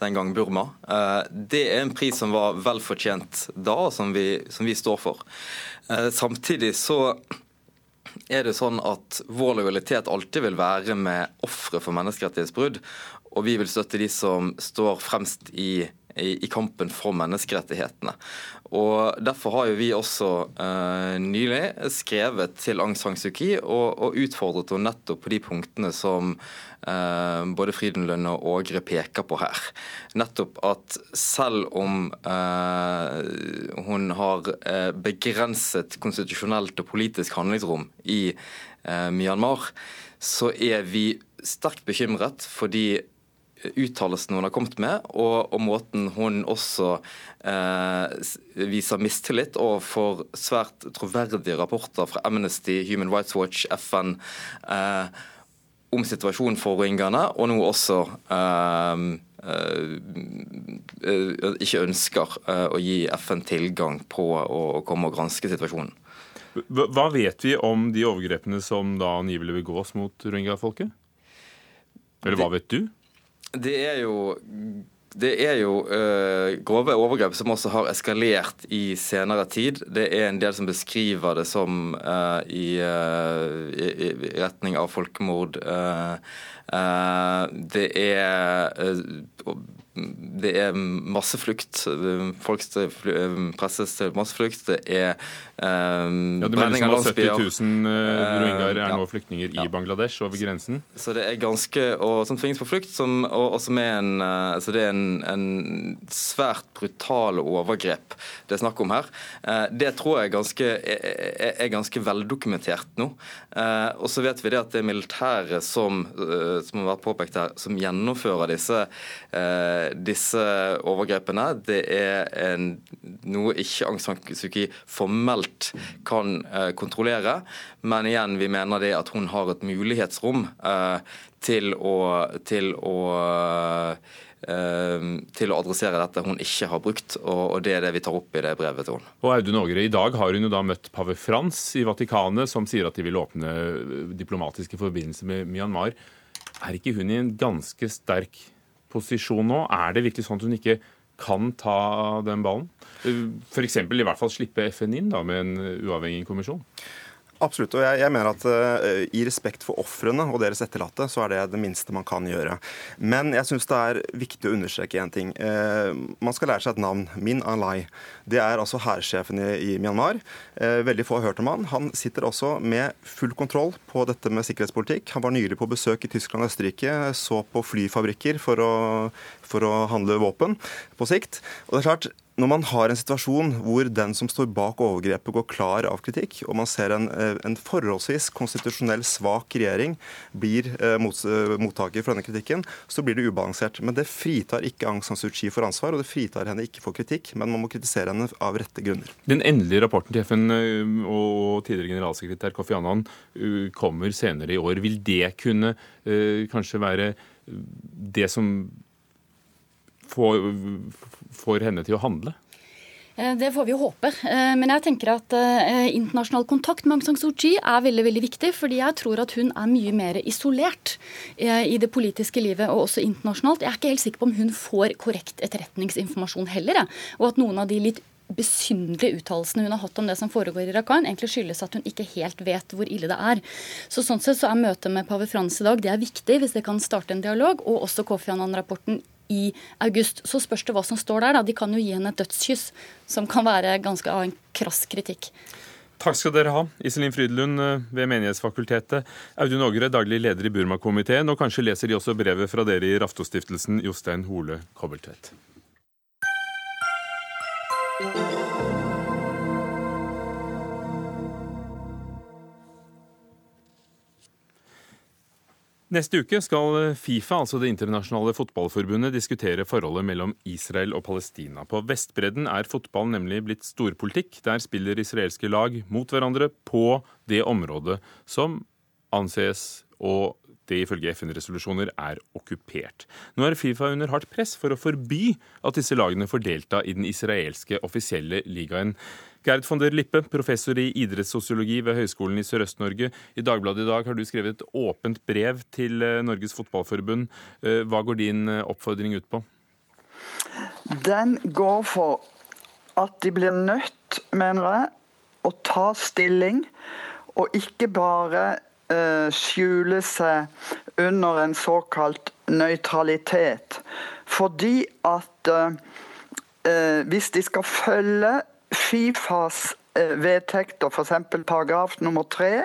den gang Burma. Eh, det er en pris som var vel fortjent da, og som vi, som vi står for. Samtidig så er det sånn at vår lojalitet alltid vil være med ofre for menneskerettighetsbrudd. Og vi vil støtte de som står fremst i i, kampen for menneskerettighetene. Og Derfor har jo vi også eh, nylig skrevet til Aung San Suu Kyi og, og utfordret henne nettopp på de punktene som eh, både Frydenlund og Ågre peker på her. Nettopp at selv om eh, hun har eh, begrenset konstitusjonelt og politisk handlingsrom i eh, Myanmar, så er vi sterkt bekymret fordi uttalelsene hun har kommet med, og, og måten hun også eh, viser mistillit overfor svært troverdige rapporter fra Amnesty, Human Rights Watch, FN eh, om situasjonen for rohingyaene, og nå også eh, eh, eh ikke ønsker eh, å gi FN tilgang på å, å komme og granske situasjonen. Hva vet vi om de overgrepene som da angivelig begås mot rohingya-folket? Eller hva vet du? Det er jo det er jo øh, grove overgrep som også har eskalert i senere tid. Det er en del som beskriver det som øh, i, øh, i, i, retning av folkemord. det er det er masseflukt. Folk presses til masseflukt. Det er um, ja, det mener som landsbyer. 70 000 uh, rohingyaer er nå flyktninger i Bangladesh over grensen. Så det er ganske, og Som tvinges på flukt, som, og, og som er en, altså det er en, en svært brutale overgrep det er snakk om her. Uh, det tror jeg er ganske, er, er ganske veldokumentert nå. Og så vet vi det at det er militæret som, som har vært påpekt her, som gjennomfører disse disse overgrepene. Det er en, noe ikke Aung San Suu Kyi formelt kan eh, kontrollere. Men igjen, vi mener det at hun har et mulighetsrom eh, til å, til å eh, til å adressere dette hun ikke har brukt, og det er det vi tar opp i det brevet til henne. Og Audun Ågre, I dag har hun jo da møtt pave Frans i Vatikanet, som sier at de vil åpne diplomatiske forbindelser med Myanmar. Er ikke hun i en ganske sterk posisjon nå? Er det virkelig sånn at hun ikke kan ta den ballen? F.eks. i hvert fall slippe FN inn da, med en uavhengig kommisjon? Absolutt. og jeg, jeg mener at uh, I respekt for ofrene og deres etterlatte, så er det det minste man kan gjøre. Men jeg syns det er viktig å understreke én ting. Uh, man skal lære seg et navn. Min Alai. Det er altså hærsjefen i, i, Myanmar. Uh, veldig få har hørt om han. Han sitter også med full kontroll på dette med sikkerhetspolitikk. Han var nylig på besøk i Tyskland og Østerrike, så på flyfabrikker for å, for å handle våpen på sikt. Og det er klart, når man har en situasjon hvor den som står bak overgrepet, går klar av kritikk, og man ser en, eh, en forholdsvis konstitusjonell svak regjering blir eh, mot, eh, mottaker for denne kritikken, så blir det ubalansert. Men det fritar ikke Aung San Suu Kyi for ansvar, og det fritar henne ikke for kritikk, men man må kritisere henne av rette grunner. Den endelige rapporten til FN og tidligere generalsekretær Kofi Annan kommer senere i år. Vil det kunne kanskje være det som får, får henne til å handle? Eh, det får vi jo håpe. Eh, men jeg tenker at eh, internasjonal kontakt med Aung San Suu Kyi er veldig veldig viktig. Fordi jeg tror at hun er mye mer isolert i det politiske livet og også internasjonalt. Jeg er ikke helt sikker på om hun får korrekt etterretningsinformasjon heller. Og at noen av de litt besynderlige uttalelsene hun har hatt om det som foregår i Rakhine, egentlig skyldes at hun ikke helt vet hvor ille det er. Så Sånn sett så er møtet med pave Frans i dag det er viktig hvis det kan starte en dialog. Og også Kofi Annan-rapporten i august. Så spørs det hva som står der. da. De kan jo gi henne et dødskyss, som kan være ganske av en krass kritikk. Takk skal dere ha, Iselin Frydelund eh, ved Menighetsfakultetet, Audun Ågre, daglig leder i Burma-komiteen, og kanskje leser de også brevet fra dere i Raftostiftelsen, Jostein Hole Kobbeltvedt. Neste uke skal Fifa, altså Det internasjonale fotballforbundet, diskutere forholdet mellom Israel og Palestina. På Vestbredden er fotball nemlig blitt storpolitikk. Der spiller israelske lag mot hverandre på det området som anses og det ifølge FN-resolusjoner er okkupert. Nå er Fifa under hardt press for å forby at disse lagene får delta i den israelske offisielle ligaen. Gerd von der Lippe, professor i idrettssosiologi ved Høgskolen i Sørøst-Norge. I Dagbladet i dag har du skrevet et åpent brev til eh, Norges Fotballforbund. Eh, hva går din eh, oppfordring ut på? Den går for at de blir nødt, mener jeg, å ta stilling, og ikke bare skjule seg under en såkalt nøytralitet. Fordi at uh, uh, hvis de skal følge Fifas eh, vedtekter, f.eks. paragraf nummer tre,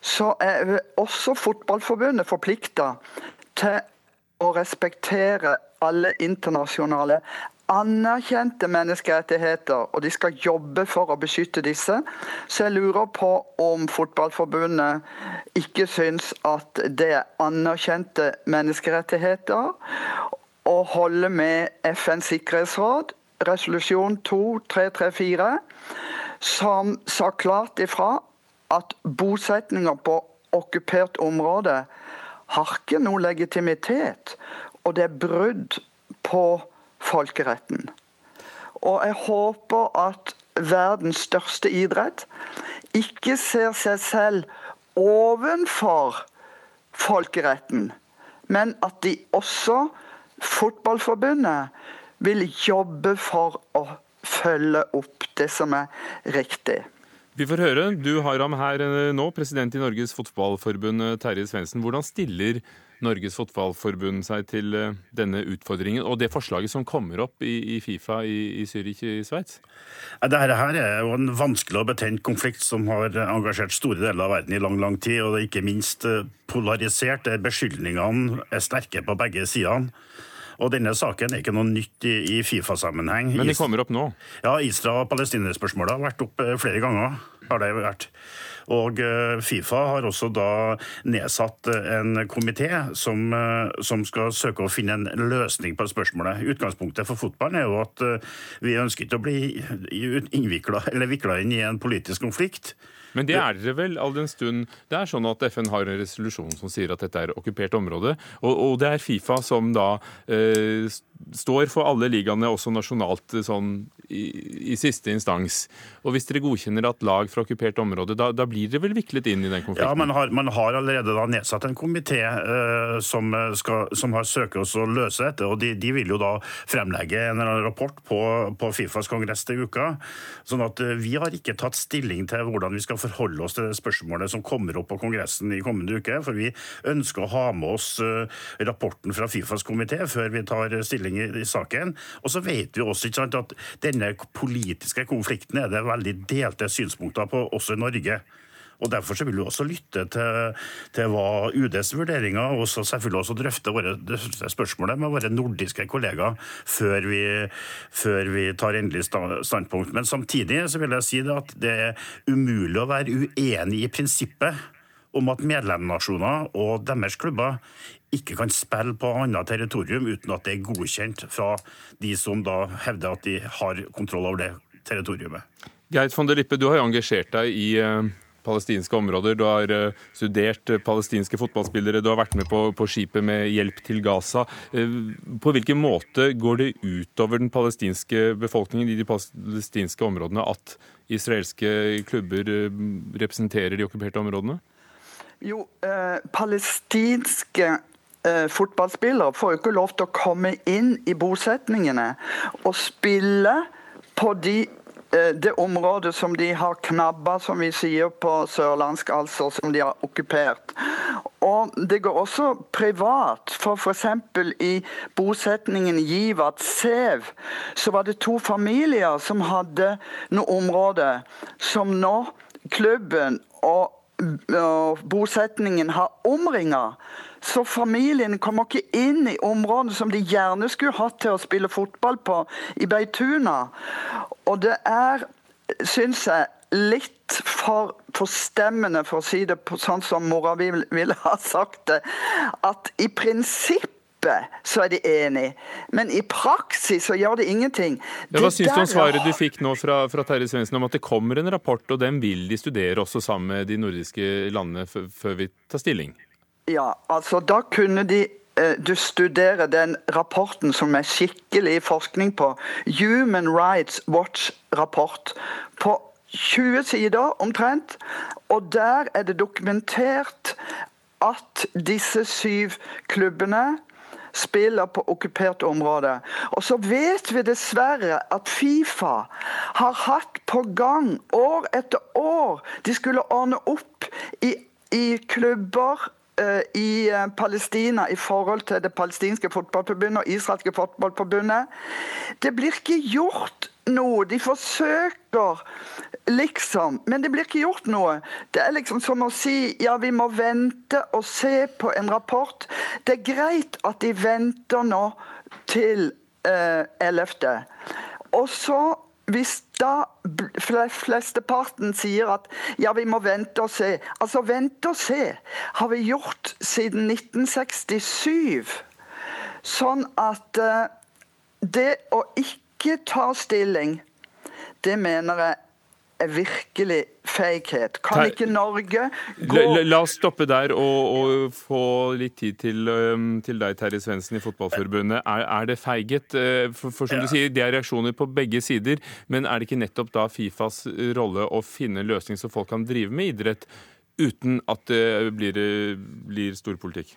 så er også Fotballforbundet forplikta til å respektere alle internasjonale anerkjente menneskerettigheter, og de skal jobbe for å beskytte disse. Så jeg lurer på om Fotballforbundet ikke syns at det er anerkjente menneskerettigheter å holde med FNs sikkerhetsråd resolusjon 2334, som sa klart ifra at bosetninger på okkupert område har ikke noe legitimitet, og det er brudd på folkeretten. Og jeg håper at verdens største idrett ikke ser seg selv ovenfor folkeretten, men at de også, Fotballforbundet, vil jobbe for å følge opp det som er riktig. Vi får høre. Du har ham her eh, nå, president i Norges Fotballforbund, Terje Svendsen. Hvordan stiller Norges Fotballforbund seg til eh, denne utfordringen og det forslaget som kommer opp i, i Fifa i, i Zürich i Sveits? Dette her er jo en vanskelig og betent konflikt som har engasjert store deler av verden i lang lang tid. Og det er ikke minst polarisert. der Beskyldningene er sterke på begge sidene. Og denne saken er ikke noe nytt i, i Fifa-sammenheng. Men de kommer opp nå? Ja, Israel- og Palestina-spørsmålet har vært opp eh, flere ganger. Har det vært. Og eh, Fifa har også da nedsatt eh, en komité som, som, skal søke å finne en løsning på spørsmålet. Utgangspunktet for fotballen er jo at vi ønsker ikke å bli innvikla eller vikla inn i en politisk konflikt. Men det er dere vel, all den stund det er sånn at FN har en resolusjon som sier at dette er okkupert område. Og, og det er Fifa som da eh, står for alle ligaene, også nasjonalt, sånn i, i, siste instans. Og hvis dere godkjenner at lag fra okkupert område, da, da blir dere vel viklet inn i den konflikten? Ja, man har, man har allerede da nedsatt en komité eh, som, som, har søkt oss å løse dette. og de, de, vil jo da fremlegge en rapport på, på Fifas kongress til uka. sånn at eh, vi har ikke tatt stilling til hvordan vi skal forholde oss til det spørsmålet som kommer opp på kongressen i kommende uke. For vi ønsker å ha med oss eh, rapporten fra Fifas komité før vi tar stilling i saken. Og så vet vi også sant, at denne politiske konflikten er det veldig delte synspunkter på, også i Norge. Og Derfor så vil vi også lytte til, til hva UDs vurderinger, og så selvfølgelig også drøfte våre spørsmålet med våre nordiske kollegaer før vi, før vi tar endelig standpunkt. Men samtidig så vil jeg si at det er umulig å være uenig i prinsippet om at medlemsnasjoner og deres klubber ikke kan spille på annet territorium uten at det er godkjent fra de som da hevder at de har kontroll over det territoriumet. Geit von der Lippe, du har jo engasjert deg i uh, palestinske områder. Du har uh, studert uh, palestinske fotballspillere, du har vært med på, på, skipet med hjelp til Gaza. på hvilken måte går det utover den palestinske befolkningen i de palestinske områdene at israelske klubber representerer de okkuperte områdene? Jo, palestinske fotballspillere får jo ikke lov til å komme inn i bosetningene og spille på de Eh, det området som de har knabba, som vi sier på sørlandsk, altså som de har okkupert. Og Det går også privat. For f.eks. i bosetningen Givat Sev så var det to familier som hadde noe område som nå klubben og bosetningen har omringa. Så familien kommer ikke inn i området som de gjerne skulle hatt til å spille fotball på i Beituna. Og det er, syns jeg, litt for forstemmende, for å si det på, sånn som mora ville ha sagt det, at i prinsipp så er de enige, men i praksis så gjør det ingenting. Ja, hva syns du om svaret du fikk nå fra, fra Terje Svendsen om at det kommer en rapport, og den vil de studere også sammen med de nordiske landene før vi tar stilling? Ja, altså da kunne de eh, du studerer den rapporten som er skikkelig forskning på. Human Rights Watch-rapport. På 20 sider omtrent. Og der er det dokumentert at disse syv klubbene spiller på okkupert område. Og så vet vi dessverre at Fifa har hatt på gang år etter år De skulle ordne opp i, i klubber i eh, Palestina i forhold til det palestinske fotballforbundet og israelske fotballforbundet. Det blir ikke gjort noe. De forsøker liksom, men det blir ikke gjort noe. Det er liksom som å si ja, vi må vente og se på en rapport. Det er greit at de venter nå til eh, 11. Og så hvis da flesteparten sier at ja, vi må vente og se Altså, vente og se har vi gjort siden 1967. Sånn at uh, det å ikke ta stilling, det mener jeg er virkelig feighet. Kan ikke Norge gå la, la, oss stoppe der og, og få litt tid til, til deg, Terje Svendsen i Fotballforbundet. Er, er det feighet? Uh, for, for, som ja. du sier, det er reaksjoner på begge sider. Men er det ikke nettopp da Fifas rolle å finne en løsning så folk kan drive med idrett uten at det blir, blir storpolitikk?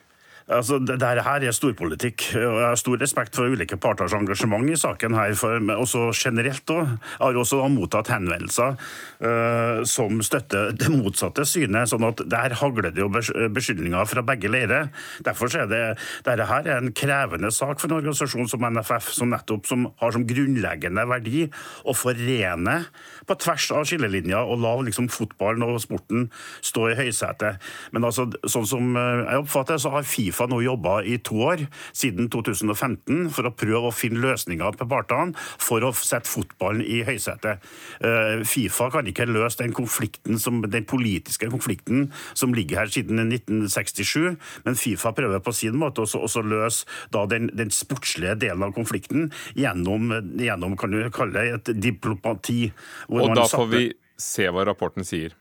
Altså, det her er storpolitikk. og Jeg har stor respekt for ulike parters engasjement i saken. her, for, også generelt også. Jeg har også mottatt henvendelser uh, som støtter det motsatte synet. sånn at Der hagler det jo beskyldninger fra begge leirer. Derfor er det dette her er en krevende sak for en organisasjon som NFF, som nettopp som har som grunnleggende verdi å forene på tvers av skillelinja og la liksom fotballen og sporten stå i høysetet. Men altså, sånn som eh, jeg oppfatter så har Fifa nå jobba i to år, siden 2015, for å prøve å finne løsninger på partene for å sette fotballen i høysetet. Eh, Fifa kan ikke løse den, konflikten som, den politiske konflikten som ligger her siden 1967, men Fifa prøver på sin måte også å løse den, den, sportslige delen av konflikten gjennom, gjennom kan du kalle det, et diplomati. Og da får vi se hva rapporten sier.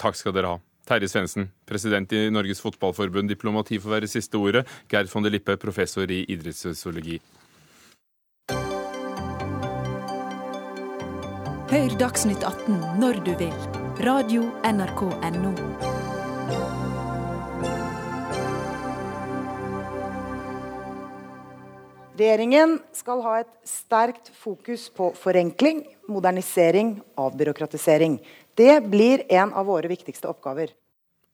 Takk skal dere ha. Terje Svendsen, president i Norges Fotballforbund. Diplomati får være siste ordet. Gerd von der Lippe, professor i idrettssosiologi. Hør Dagsnytt 18 når du vil. Radio NRK Radio.nrk.no. Regjeringen skal ha et sterkt fokus på forenkling, modernisering, avbyråkratisering. Det blir en av våre viktigste oppgaver.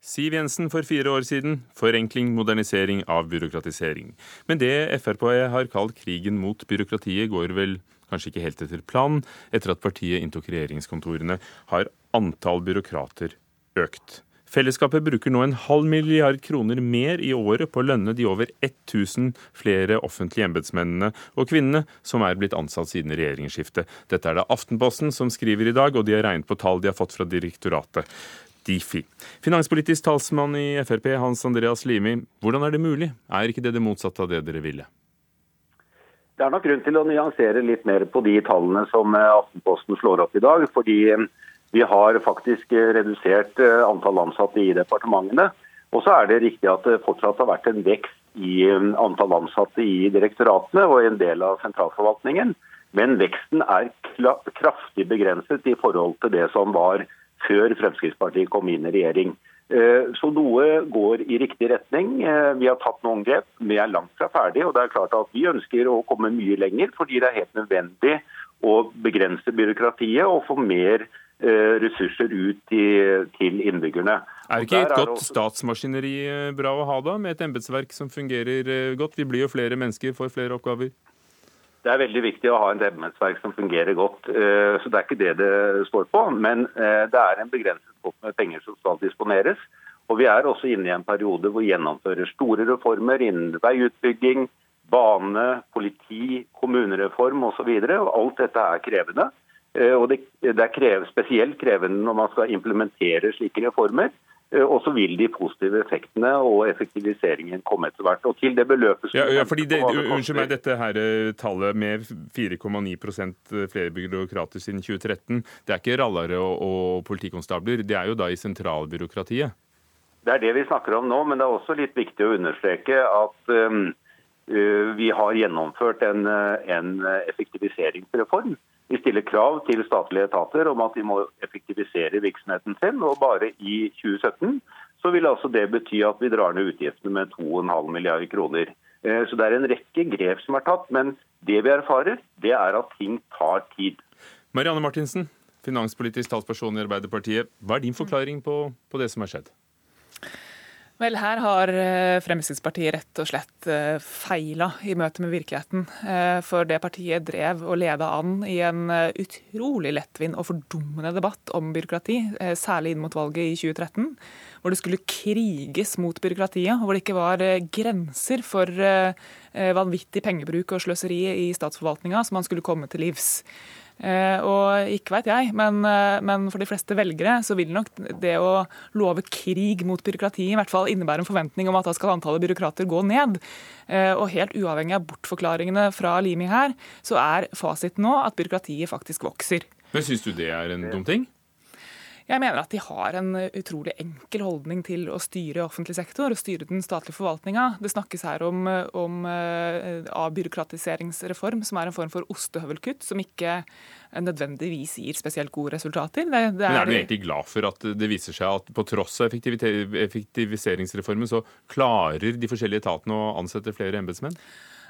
Siv Jensen for fire år siden forenkling, modernisering, avbyråkratisering. Men det Frp har kalt krigen mot byråkratiet, går vel kanskje ikke helt etter planen, etter at partiet inntok regjeringskontorene, har antall byråkrater økt. Fellesskapet bruker nå en halv milliard kroner mer i året på å lønne de over 1000 flere offentlige embetsmennene og -kvinnene som er blitt ansatt siden regjeringsskiftet. Dette er det Aftenposten som skriver i dag, og de har regnet på tall de har fått fra direktoratet. Difi. Finanspolitisk talsmann i Frp, Hans Andreas Limi. Hvordan er det mulig? Er ikke det det motsatte av det dere ville? Det er nok grunn til å nyansere litt mer på de tallene som Aftenposten slår opp i dag. fordi vi har faktisk eh, redusert eh, antall ansatte i departementene. Og så er det riktig at det fortsatt har vært en vekst i eh, antall ansatte i direktoratene og en del av sentralforvaltningen. Men veksten er kraftig begrenset i forhold til det som var før Fremskrittspartiet kom inn i regjering. Så noe går i riktig retning. Vi har tatt noen grep. Vi er langt fra ferdig. og det er klart at Vi ønsker å komme mye lenger, fordi det er helt nødvendig å begrense byråkratiet og få mer ressurser ut til, til innbyggerne. Er ikke et godt statsmaskineri eh, bra å ha da, med et embetsverk som fungerer eh, godt? Vi blir jo flere mennesker, får flere oppgaver. Det er veldig viktig å ha et embetsverk som fungerer godt. Så Det er ikke det det står på. Men det er en begrenset pott med penger som skal disponeres. Og Vi er også inne i en periode hvor vi gjennomfører store reformer innen veiutbygging, bane, politi, kommunereform osv. Alt dette er krevende. Eh, og det, er krev, spesielt krevende når man skal implementere slike reformer. Eh, og så vil de positive effektene og effektiviseringen komme etter hvert. Og til det beløpet ja, ja, fordi det, Unnskyld meg, dette her eh, tallet med 4,9% flere byråkrater siden 2013, det er ikke rallare og, og politikonstabler, det er jo da i sentralbyråkratiet? Det er det vi snakker om nå, men det er også litt viktig å understreke at um, vi har gjennomført en, en effektiviseringsreform. Vi stiller krav til statlige etater om at de må effektivisere virksomheten sin. og Bare i 2017 så vil altså det bety at vi drar ned utgiftene med 2,5 milliarder kroner. Eh, så Det er en rekke grep som er tatt, men det vi erfarer, det er at ting tar tid. Marianne Martinsen, finanspolitisk talsperson i Arbeiderpartiet. Hva er din forklaring på, på det som har skjedd? Vel, her har eh, Fremskrittspartiet rett og slett eh, feila i møte med virkeligheten. Eh, for det partiet drev og leda an i en utrolig lettvint og fordummende debatt om byråkrati, særlig inn mot valget i 2013, hvor det skulle kriges mot byråkratiet, og hvor det ikke var grenser for vanvittig pengebruk og sløseri i statsforvaltninga som man skulle komme til livs. Eh, og ikke veit jeg, men, eh, men, for de fleste velgere så vil nok det å love krig mot byråkrati i hvert fall innebære en forventning om at da skal antallet byråkrater gå ned. Eh, og helt uavhengig av bortforklaringene fra Limi her, så er fasiten nå at byråkratiet faktisk vokser. Men Syns du det er en dum ting? Jeg mener at de har en utrolig enkel holdning til å styre offentlig sektor og styre den statlige forvaltninga. Det snakkes her om, om uh, avbyråkratiseringsreform, som er en form for ostehøvelkutt, som ikke nødvendigvis gir spesielt gode resultater. Det, det er, Men er du egentlig glad for at det viser seg at på tross av effektiviseringsreformen, så klarer de forskjellige etatene å ansette flere embetsmenn?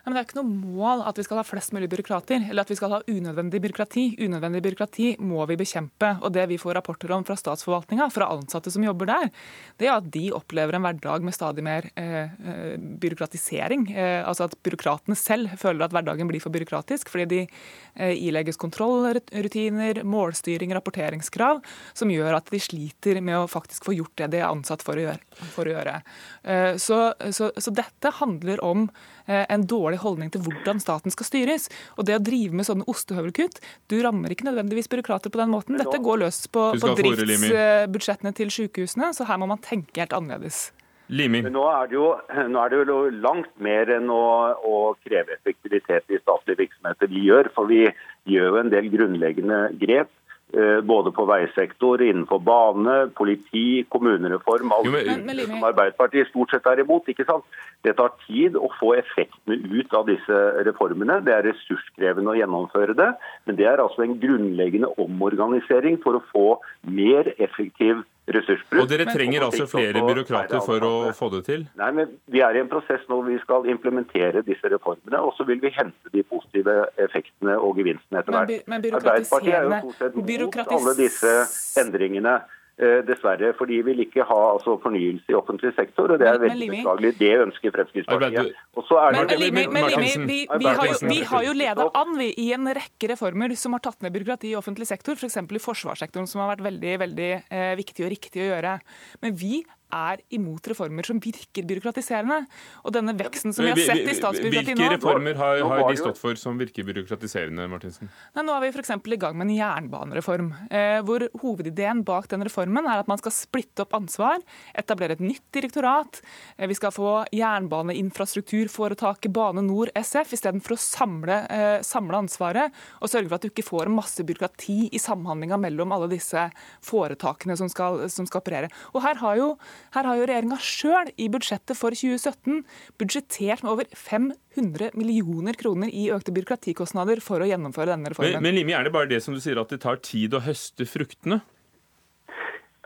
Men Det er ikke noe mål at vi skal ha flest mulig byråkrater, eller at vi skal ha unødvendig byråkrati. Unødvendig byråkrati må vi bekjempe. Og Det vi får rapporter om fra statsforvaltninga, fra ansatte som jobber der, det er at de opplever en hverdag med stadig mer eh, eh, byråkratisering. Eh, altså at byråkratene selv føler at hverdagen blir for byråkratisk, fordi de ilegges kontrollrutiner, målstyring, rapporteringskrav, som gjør at de sliter med å faktisk få gjort det de er ansatt for å gjøre. For å gjøre. Eh, så, så, så dette handler om Eh, en dårlig holdning til hvordan staten skal styres. Og det å drive med sånne ostehøvelkutt Du rammer ikke nødvendigvis byråkrater på den måten. Dette går løs på, på driftsbudsjettene til sykehusene, så her må man tenke helt annerledes. Limi. Nå er, det jo, nå er det jo langt mer enn å, å kreve effektivitet i statlige virksomheter vi gjør. For vi gjør jo en del grunnleggende grep Eh, både på veisektor, innenfor bane, politi, kommunereform. Alt jo, men, men, som Arbeiderpartiet stort sett er imot. ikke sant? Det tar tid å få effektene ut av disse reformene. Det er ressurskrevende å gjennomføre det. Men det er altså en grunnleggende omorganisering for å få mer effektiv ressursbruk. Og dere trenger altså flere byråkrater for å få det til? Nei, men Vi er i en prosess nå hvor vi skal implementere disse reformene. Og så vil vi hente de positive effektene og gevinstene etter hvert. Arbeiderpartiet er jo stort sett mot alle disse endringene. Eh, dessverre, Fordi vi vil ikke ha altså, fornyelse i offentlig sektor, og det er Men- men veldig beklagelig. Det ønsker Fremskrittspartiet. Og så er det Men, men, Limi, men, Limi, vi, vi, har jo, vi har jo leda an vi, i en rekke reformer som har tatt ned byråkrati i offentlig sektor, f.eks. i forsvarssektoren, som har vært veldig, veldig eh, viktig og riktig å gjøre. Men vi er imot reformer som virker byråkratiserende. Og denne veksten som vi har sett i statsbyråkratiet Hvilke reformer har, har de stått for som virker byråkratiserende, Martinsen? Nei, nå er vi for eksempel i gang med en jernbanereform, eh, hvor hovedideen bak den reformen er at man skal splitte opp ansvar, etablere et nytt direktorat, eh, vi skal få jernbaneinfrastrukturforetaket Bane Nor SF istedenfor å samle, eh, samle ansvaret og sørge for at du ikke får masse byråkrati i samhandlinga mellom alle disse foretakene som skal, som skal operere. Og her har jo, her har jo regjeringa sjøl i budsjettet for 2017 budsjettert med over 500 millioner kroner i økte byråkratikostnader for å gjennomføre denne reformen. Men, men Limi, er det bare det som du sier, at det tar tid å høste fruktene?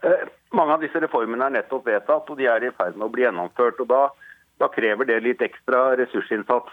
Eh, Mange av disse reformene er nettopp vedtatt, og de er i ferd med å bli gjennomført. og Da, da krever det litt ekstra ressursinnsats.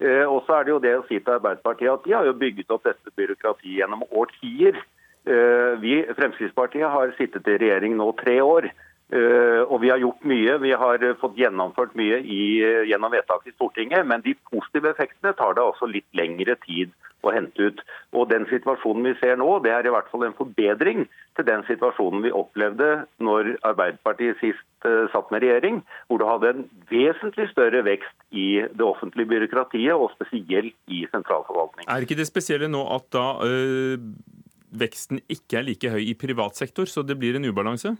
Eh, og så er det jo det å si til Arbeiderpartiet at de har jo bygget opp dette byråkratiet gjennom årtier. Eh, vi, Fremskrittspartiet har sittet i regjering nå tre år. Eh, og vi har gjort mye. Vi har eh, fått gjennomført mye i, eh, gjennom vedtak i Stortinget. Men de positive effektene tar det altså litt lengre tid å hente ut. Og den situasjonen vi ser nå, det er i hvert fall en forbedring til den situasjonen vi opplevde når Arbeiderpartiet sist satt med regjering, hvor det hadde en vesentlig større vekst i det offentlige byråkratiet, og spesielt i sentralforvaltningen. Er ikke det spesielle nå at da øh, veksten ikke er like høy i privat sektor, så det blir en ubalanse?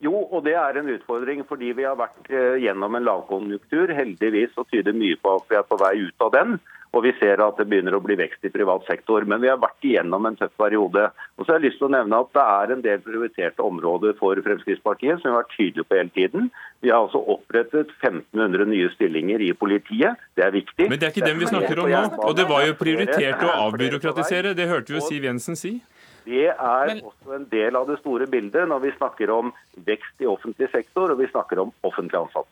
Jo, og det er en utfordring fordi vi har vært eh, gjennom en lavkonjunktur. Heldigvis så tyder mye på at vi er på vei ut av den. Og vi ser at det begynner å bli vekst i privat sektor. Men vi har vært igjennom en tøff periode. Og så har jeg lyst til å nevne at det er en del prioriterte områder for Fremskrittspartiet som vi har vært tydelige på hele tiden. Vi har altså opprettet 1500 nye stillinger i politiet. Det er viktig. Men det er ikke dem vi snakker om nå. Og det var jo prioritert å avbyråkratisere. Det hørte jo Siv Jensen si. Det er også en del av det store bildet når vi snakker om vekst i offentlig sektor og vi snakker om offentlig ansatte.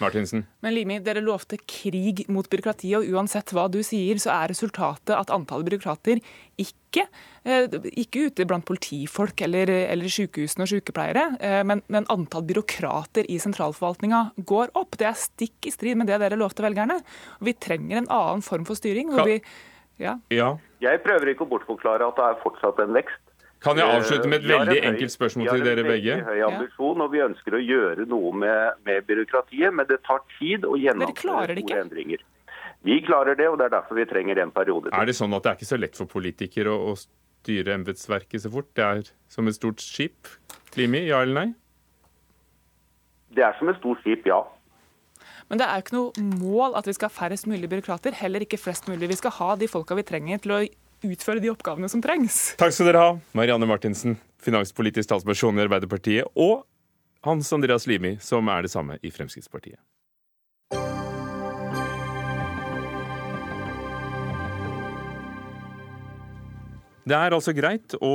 Martinsen. Men Limi, dere lovte krig mot byråkratiet, og uansett hva du sier, så er resultatet at antallet byråkrater ikke, eh, ikke ute blant politifolk eller, eller sykehusene og sykepleiere, eh, men, men antall byråkrater i sentralforvaltninga går opp. Det er stikk i strid med det dere lovte velgerne. Vi trenger en annen form for styring. hvor vi... Ja. Ja. Jeg prøver ikke å bortforklare at det er fortsatt en vekst. Kan jeg avslutte med et veldig en veldig høy- enkelt spørsmål vi har en veldig høy ambisjon, og vi ønsker å gjøre noe med, med byråkratiet, men det tar tid å gjennomføre store endringer. Vi klarer det, og det er derfor vi trenger en periode til. Er det sånn at det er ikke så lett for politikere å, å styre embetsverket så fort? Det er som et stort skip? Klimi, ja eller nei? Det er som et stort skip, ja. Men det er jo ikke noe mål at vi skal ha færrest mulig byråkrater, heller ikke flest mulig. Vi skal ha de folka vi trenger til å utføre de oppgavene som trengs. Takk skal dere ha, Marianne Martinsen, finanspolitisk talsperson i Arbeiderpartiet, og Hans Andreas Limi, som er det samme i Fremskrittspartiet. Det er altså greit å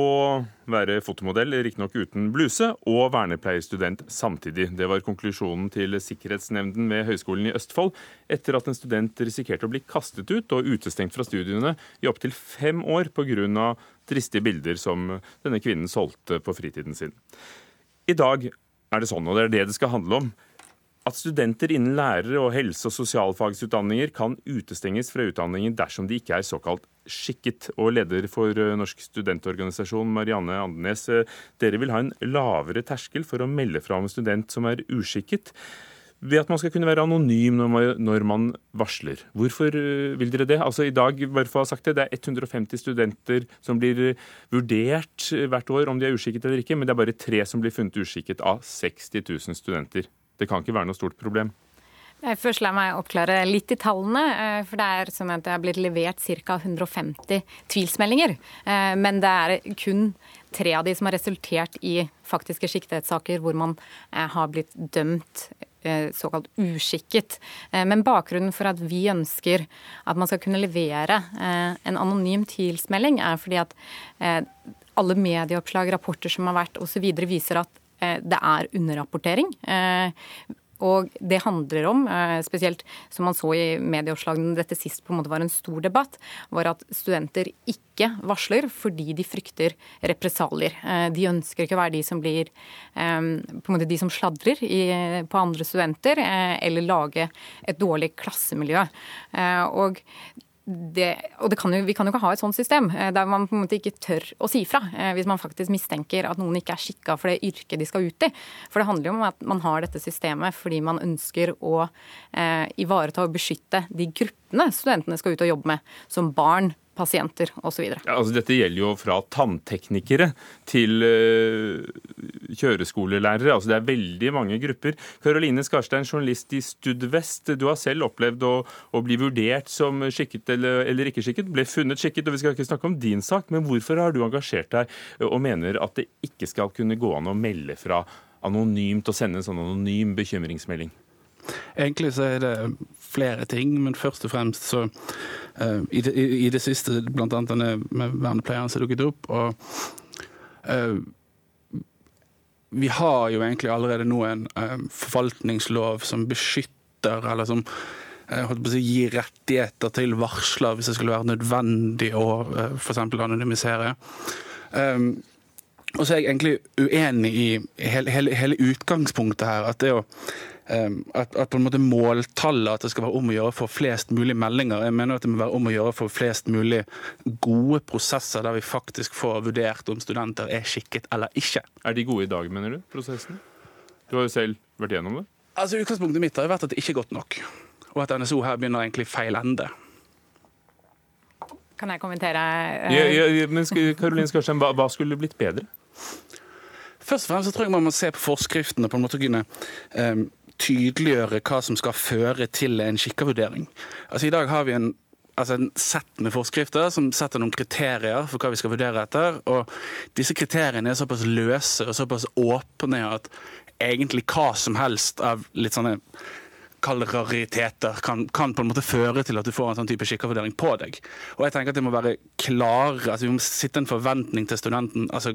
være fotomodell, riktignok uten bluse, og vernepleierstudent samtidig. Det var konklusjonen til Sikkerhetsnemnden ved Høgskolen i Østfold etter at en student risikerte å bli kastet ut og utestengt fra studiene i opptil fem år pga. dristige bilder som denne kvinnen solgte på fritiden sin. I dag er det sånn, og det er det det skal handle om, at studenter innen lærere og helse- og sosialfagsutdanninger kan utestenges fra utdanningen dersom de ikke er såkalt skikket. Og leder for eh, Norsk studentorganisasjon, Marianne Andenes, eh, dere vil ha en lavere terskel for å melde fra om en student som er uskikket, ved at man skal kunne være anonym når man, varsler. Hvorfor eh, vil dere det? Altså I dag bare for å ha sagt det, det er 150 studenter som blir vurdert hvert år om de er uskikket eller ikke, men det er bare tre som blir funnet uskikket av 60 000 studenter. Det kan ikke være noe stort problem. Først la meg oppklare litt i tallene. eh, For det er sånn at det er blitt levert ca. 150 tvilsmeldinger. eh, Men det er kun tre av de som har resultert i faktiske siktighetssaker hvor man eh, har blitt dømt såkalt uskikket. Men bakgrunnen for at vi ønsker at man skal kunne levere en anonym tvilsmelding, er fordi at alle medieoppslag, rapporter som har vært osv. viser at det er underrapportering. Eh, Og det handler om, eh, spesielt som man så i medieoppslagene dette sist på en måte var en stor debatt, var at studenter ikke varsler fordi de frykter represalier. Eh, de ønsker ikke å være de som blir eh, på en måte de som sladrer på andre studenter, eller lage et dårlig klassemiljø. Og det, og det kan jo, Vi kan jo ikke ha et sånt system eh, der man på en måte ikke tør å si fra eh, hvis man faktisk mistenker at noen ikke er skikka for det yrket de skal ut i. For det handler jo om at man har dette systemet fordi man ønsker å eh, ivareta og beskytte de gruppene studentene skal ut og jobbe med, som barn, pasienter osv. Ja, altså dette gjelder jo fra tannteknikere til uh, kjøreskolelærere. Altså det er veldig mange grupper. Karoline Skarstein, journalist i Studvest. Du har selv opplevd å, å bli vurdert som skikket eller, eller, ikke skikket. Ble funnet skikket, og vi skal ikke snakke om din sak. Men hvorfor har du engasjert deg og mener at det ikke skal kunne gå an å melde fra anonymt og sende en sånn anonym bekymringsmelding? Egentlig så er det flere ting, men først og fremst så uh, i, det, i, det, siste bl.a. denne med vernepleieren som dukket opp. og uh, vi har jo egentlig allerede nå en uh, forvaltningslov som beskytter, eller som si, gir rettigheter til varsler hvis det skulle være nødvendig å uh, f.eks. anonymisere. Um, og så er jeg egentlig uenig i hele, hele, hele utgangspunktet her. At det å at, at, på en måte måltallet at det skal være om å gjøre for flest mulig meldinger. Jeg mener at det må være om å gjøre for flest mulig gode prosesser der vi faktisk får vurdert om studenter er skikket eller ikke. Er de gode i dag, mener du, prosessene? Du har jo selv vært gjennom det. Altså Utgangspunktet mitt har vært at det ikke er godt nok, og at NSO her begynner egentlig feil ende. Kan jeg kommentere? Ja, ja, men Karoline Skarsheim, hva, hva skulle blitt bedre? Først og fremst så tror jeg man må se på forskriftene på en måte kunne um, tydeliggjøre hva som skal føre til en skikkevurdering. Altså, I dag har vi en, altså en sett med forskrifter som setter noen kriterier for hva vi skal vurdere etter. og Disse kriteriene er såpass løse og såpass åpne at egentlig hva som helst av litt sånne kalde rariteter kan, kan, på en måte føre til at du får en sånn type skikkevurdering på deg. Og jeg tenker at det må være klare, altså Vi må sitte en forventning til studenten. altså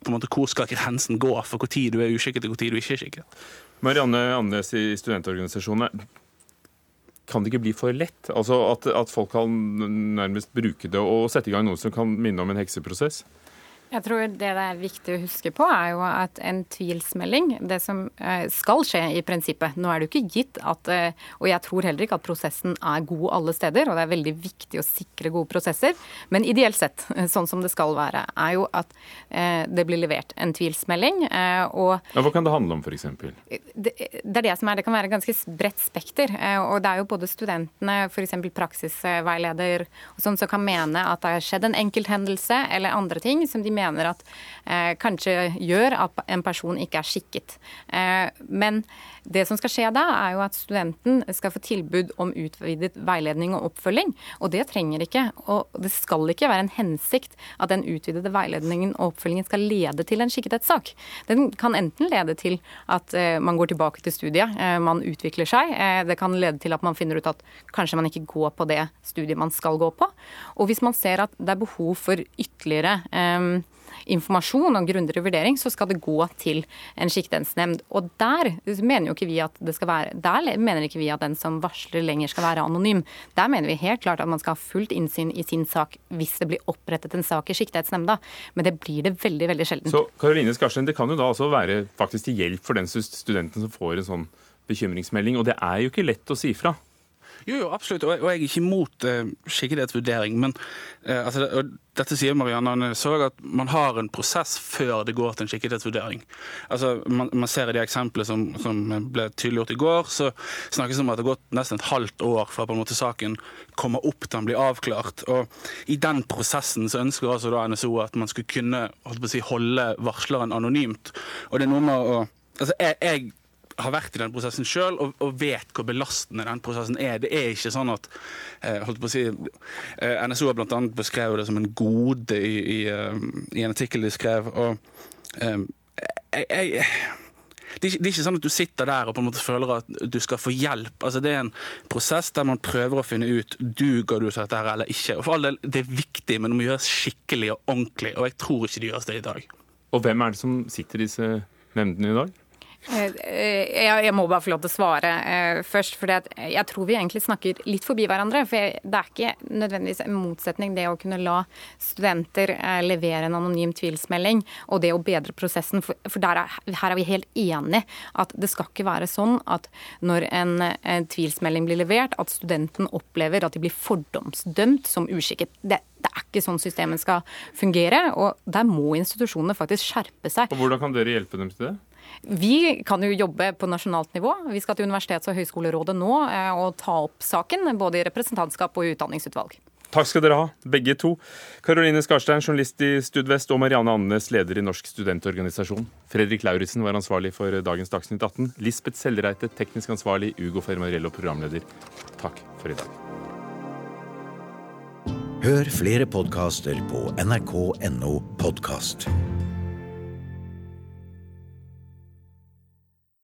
på en måte Hvor skal grensen gå for hvor tid du er uskikket og hvor tid du ikke er skikket? Marianne Andenes i studentorganisasjonene. Kan det ikke bli for lett? Altså at, at folk kan nærmest bruke det og sette i gang noe som kan minne om en hekseprosess? Jeg tror det det er viktig å huske på, er jo at en tvilsmelding, det som eh, skal skje i prinsippet Nå er det jo ikke gitt at eh, Og jeg tror heller ikke at prosessen er god alle steder, og det er veldig viktig å sikre gode prosesser. Men ideelt sett, sånn som det skal være, er jo at eh, det blir levert en tvilsmelding. Og ja, Hva kan det handle om, f.eks.? Det, det er det som er. Det kan være ganske bredt spekter. Og det er jo både studentene, f.eks. praksisveileder, som kan mene at det har skjedd en enkelthendelse eller andre ting som de mener mener at eh, kanskje gjør at en person ikke er skikket. Eh, men det som skal skje da, er jo at studenten skal få tilbud om utvidet veiledning og oppfølging. Og det trenger ikke, og det skal ikke være en hensikt at den utvidede veiledningen og oppfølgingen skal lede til en skikkethetssak. Den kan enten lede til at eh, man går tilbake til studiet, eh, man utvikler seg. Eh, det kan lede til at man finner ut at kanskje man ikke går på det studiet man skal gå på. Og hvis man ser at det er behov for ytterligere informasjon og grundigere vurdering, så skal det gå til en skiktensnemnd. Og der mener jo ikke vi at det skal være Der mener ikke vi at den som varsler lenger skal være anonym. Der mener vi helt klart at man skal ha fullt innsyn i sin sak hvis det blir opprettet en sak i Skiktighetsnemnda. Men det blir det veldig, veldig sjelden. Så Karoline Skarstein, det kan jo da altså være faktisk til hjelp for den studenten som får en sånn bekymringsmelding, og det er jo ikke lett å si fra. Jo, jo, absolutt. Og jeg, er ikke imot uh, skikkelighetsvurdering. Men uh, altså, og dette sier Marianne så at man har en prosess før det går til en skikkelighetsvurdering. Altså, man, man ser i de eksemplene som, som, ble tydeliggjort i går, så snakkes det om at det har gått nesten et halvt år fra på en måte saken kommer opp til den blir avklart. Og I den prosessen så ønsker altså da NSO at man skulle kunne si, holde varsleren anonymt. Og det er noe med å Altså, jeg, jeg har vært i den prosessen sjøl og, og, vet hvor belastende den prosessen er. Det er ikke sånn at eh, holdt på å si, eh, NSO har bl.a. beskrevet det som en gode i, i, uh, i en artikkel de skrev. og eh, jeg, jeg det er, ikke, det er, ikke, sånn at du sitter der og på en måte føler at du skal få hjelp. Altså Det er en prosess der man prøver å finne ut duger du til dette eller ikke. Og for all del, Det er viktig, men det må gjøres skikkelig og ordentlig. Og jeg tror ikke det gjøres det i dag. Og hvem er det som sitter i disse nemndene i dag? Eh, eh, jeg må bare få lov til å svare eh, først. for Jeg tror vi egentlig snakker litt forbi hverandre. for Det er ikke nødvendigvis en motsetning det å kunne la studenter levere en anonym tvilsmelding og det å bedre prosessen. For er, her er vi helt enige at det skal ikke være sånn at når en, en tvilsmelding blir levert, at studenten opplever at de blir fordomsdømt som uskikket. Det, det er ikke sånn systemet skal fungere. og Der må institusjonene faktisk skjerpe seg. Og Hvordan kan dere hjelpe dem til det? Vi kan jo jobbe på nasjonalt nivå. Vi skal til Universitets- og høyskolerådet nå eh, og ta opp saken, både i representantskap og i utdanningsutvalg. Takk skal dere ha, begge to. Karoline Skarstein, journalist i Studvest, og Marianne Andenes, leder i Norsk studentorganisasjon. Fredrik Lauritzen var ansvarlig for dagens Dagsnytt 18. Lisbeth Sellereite, teknisk ansvarlig. Ugo Fermarello, programleder. Takk for i dag. Hør flere podkaster på nrk.no podkast.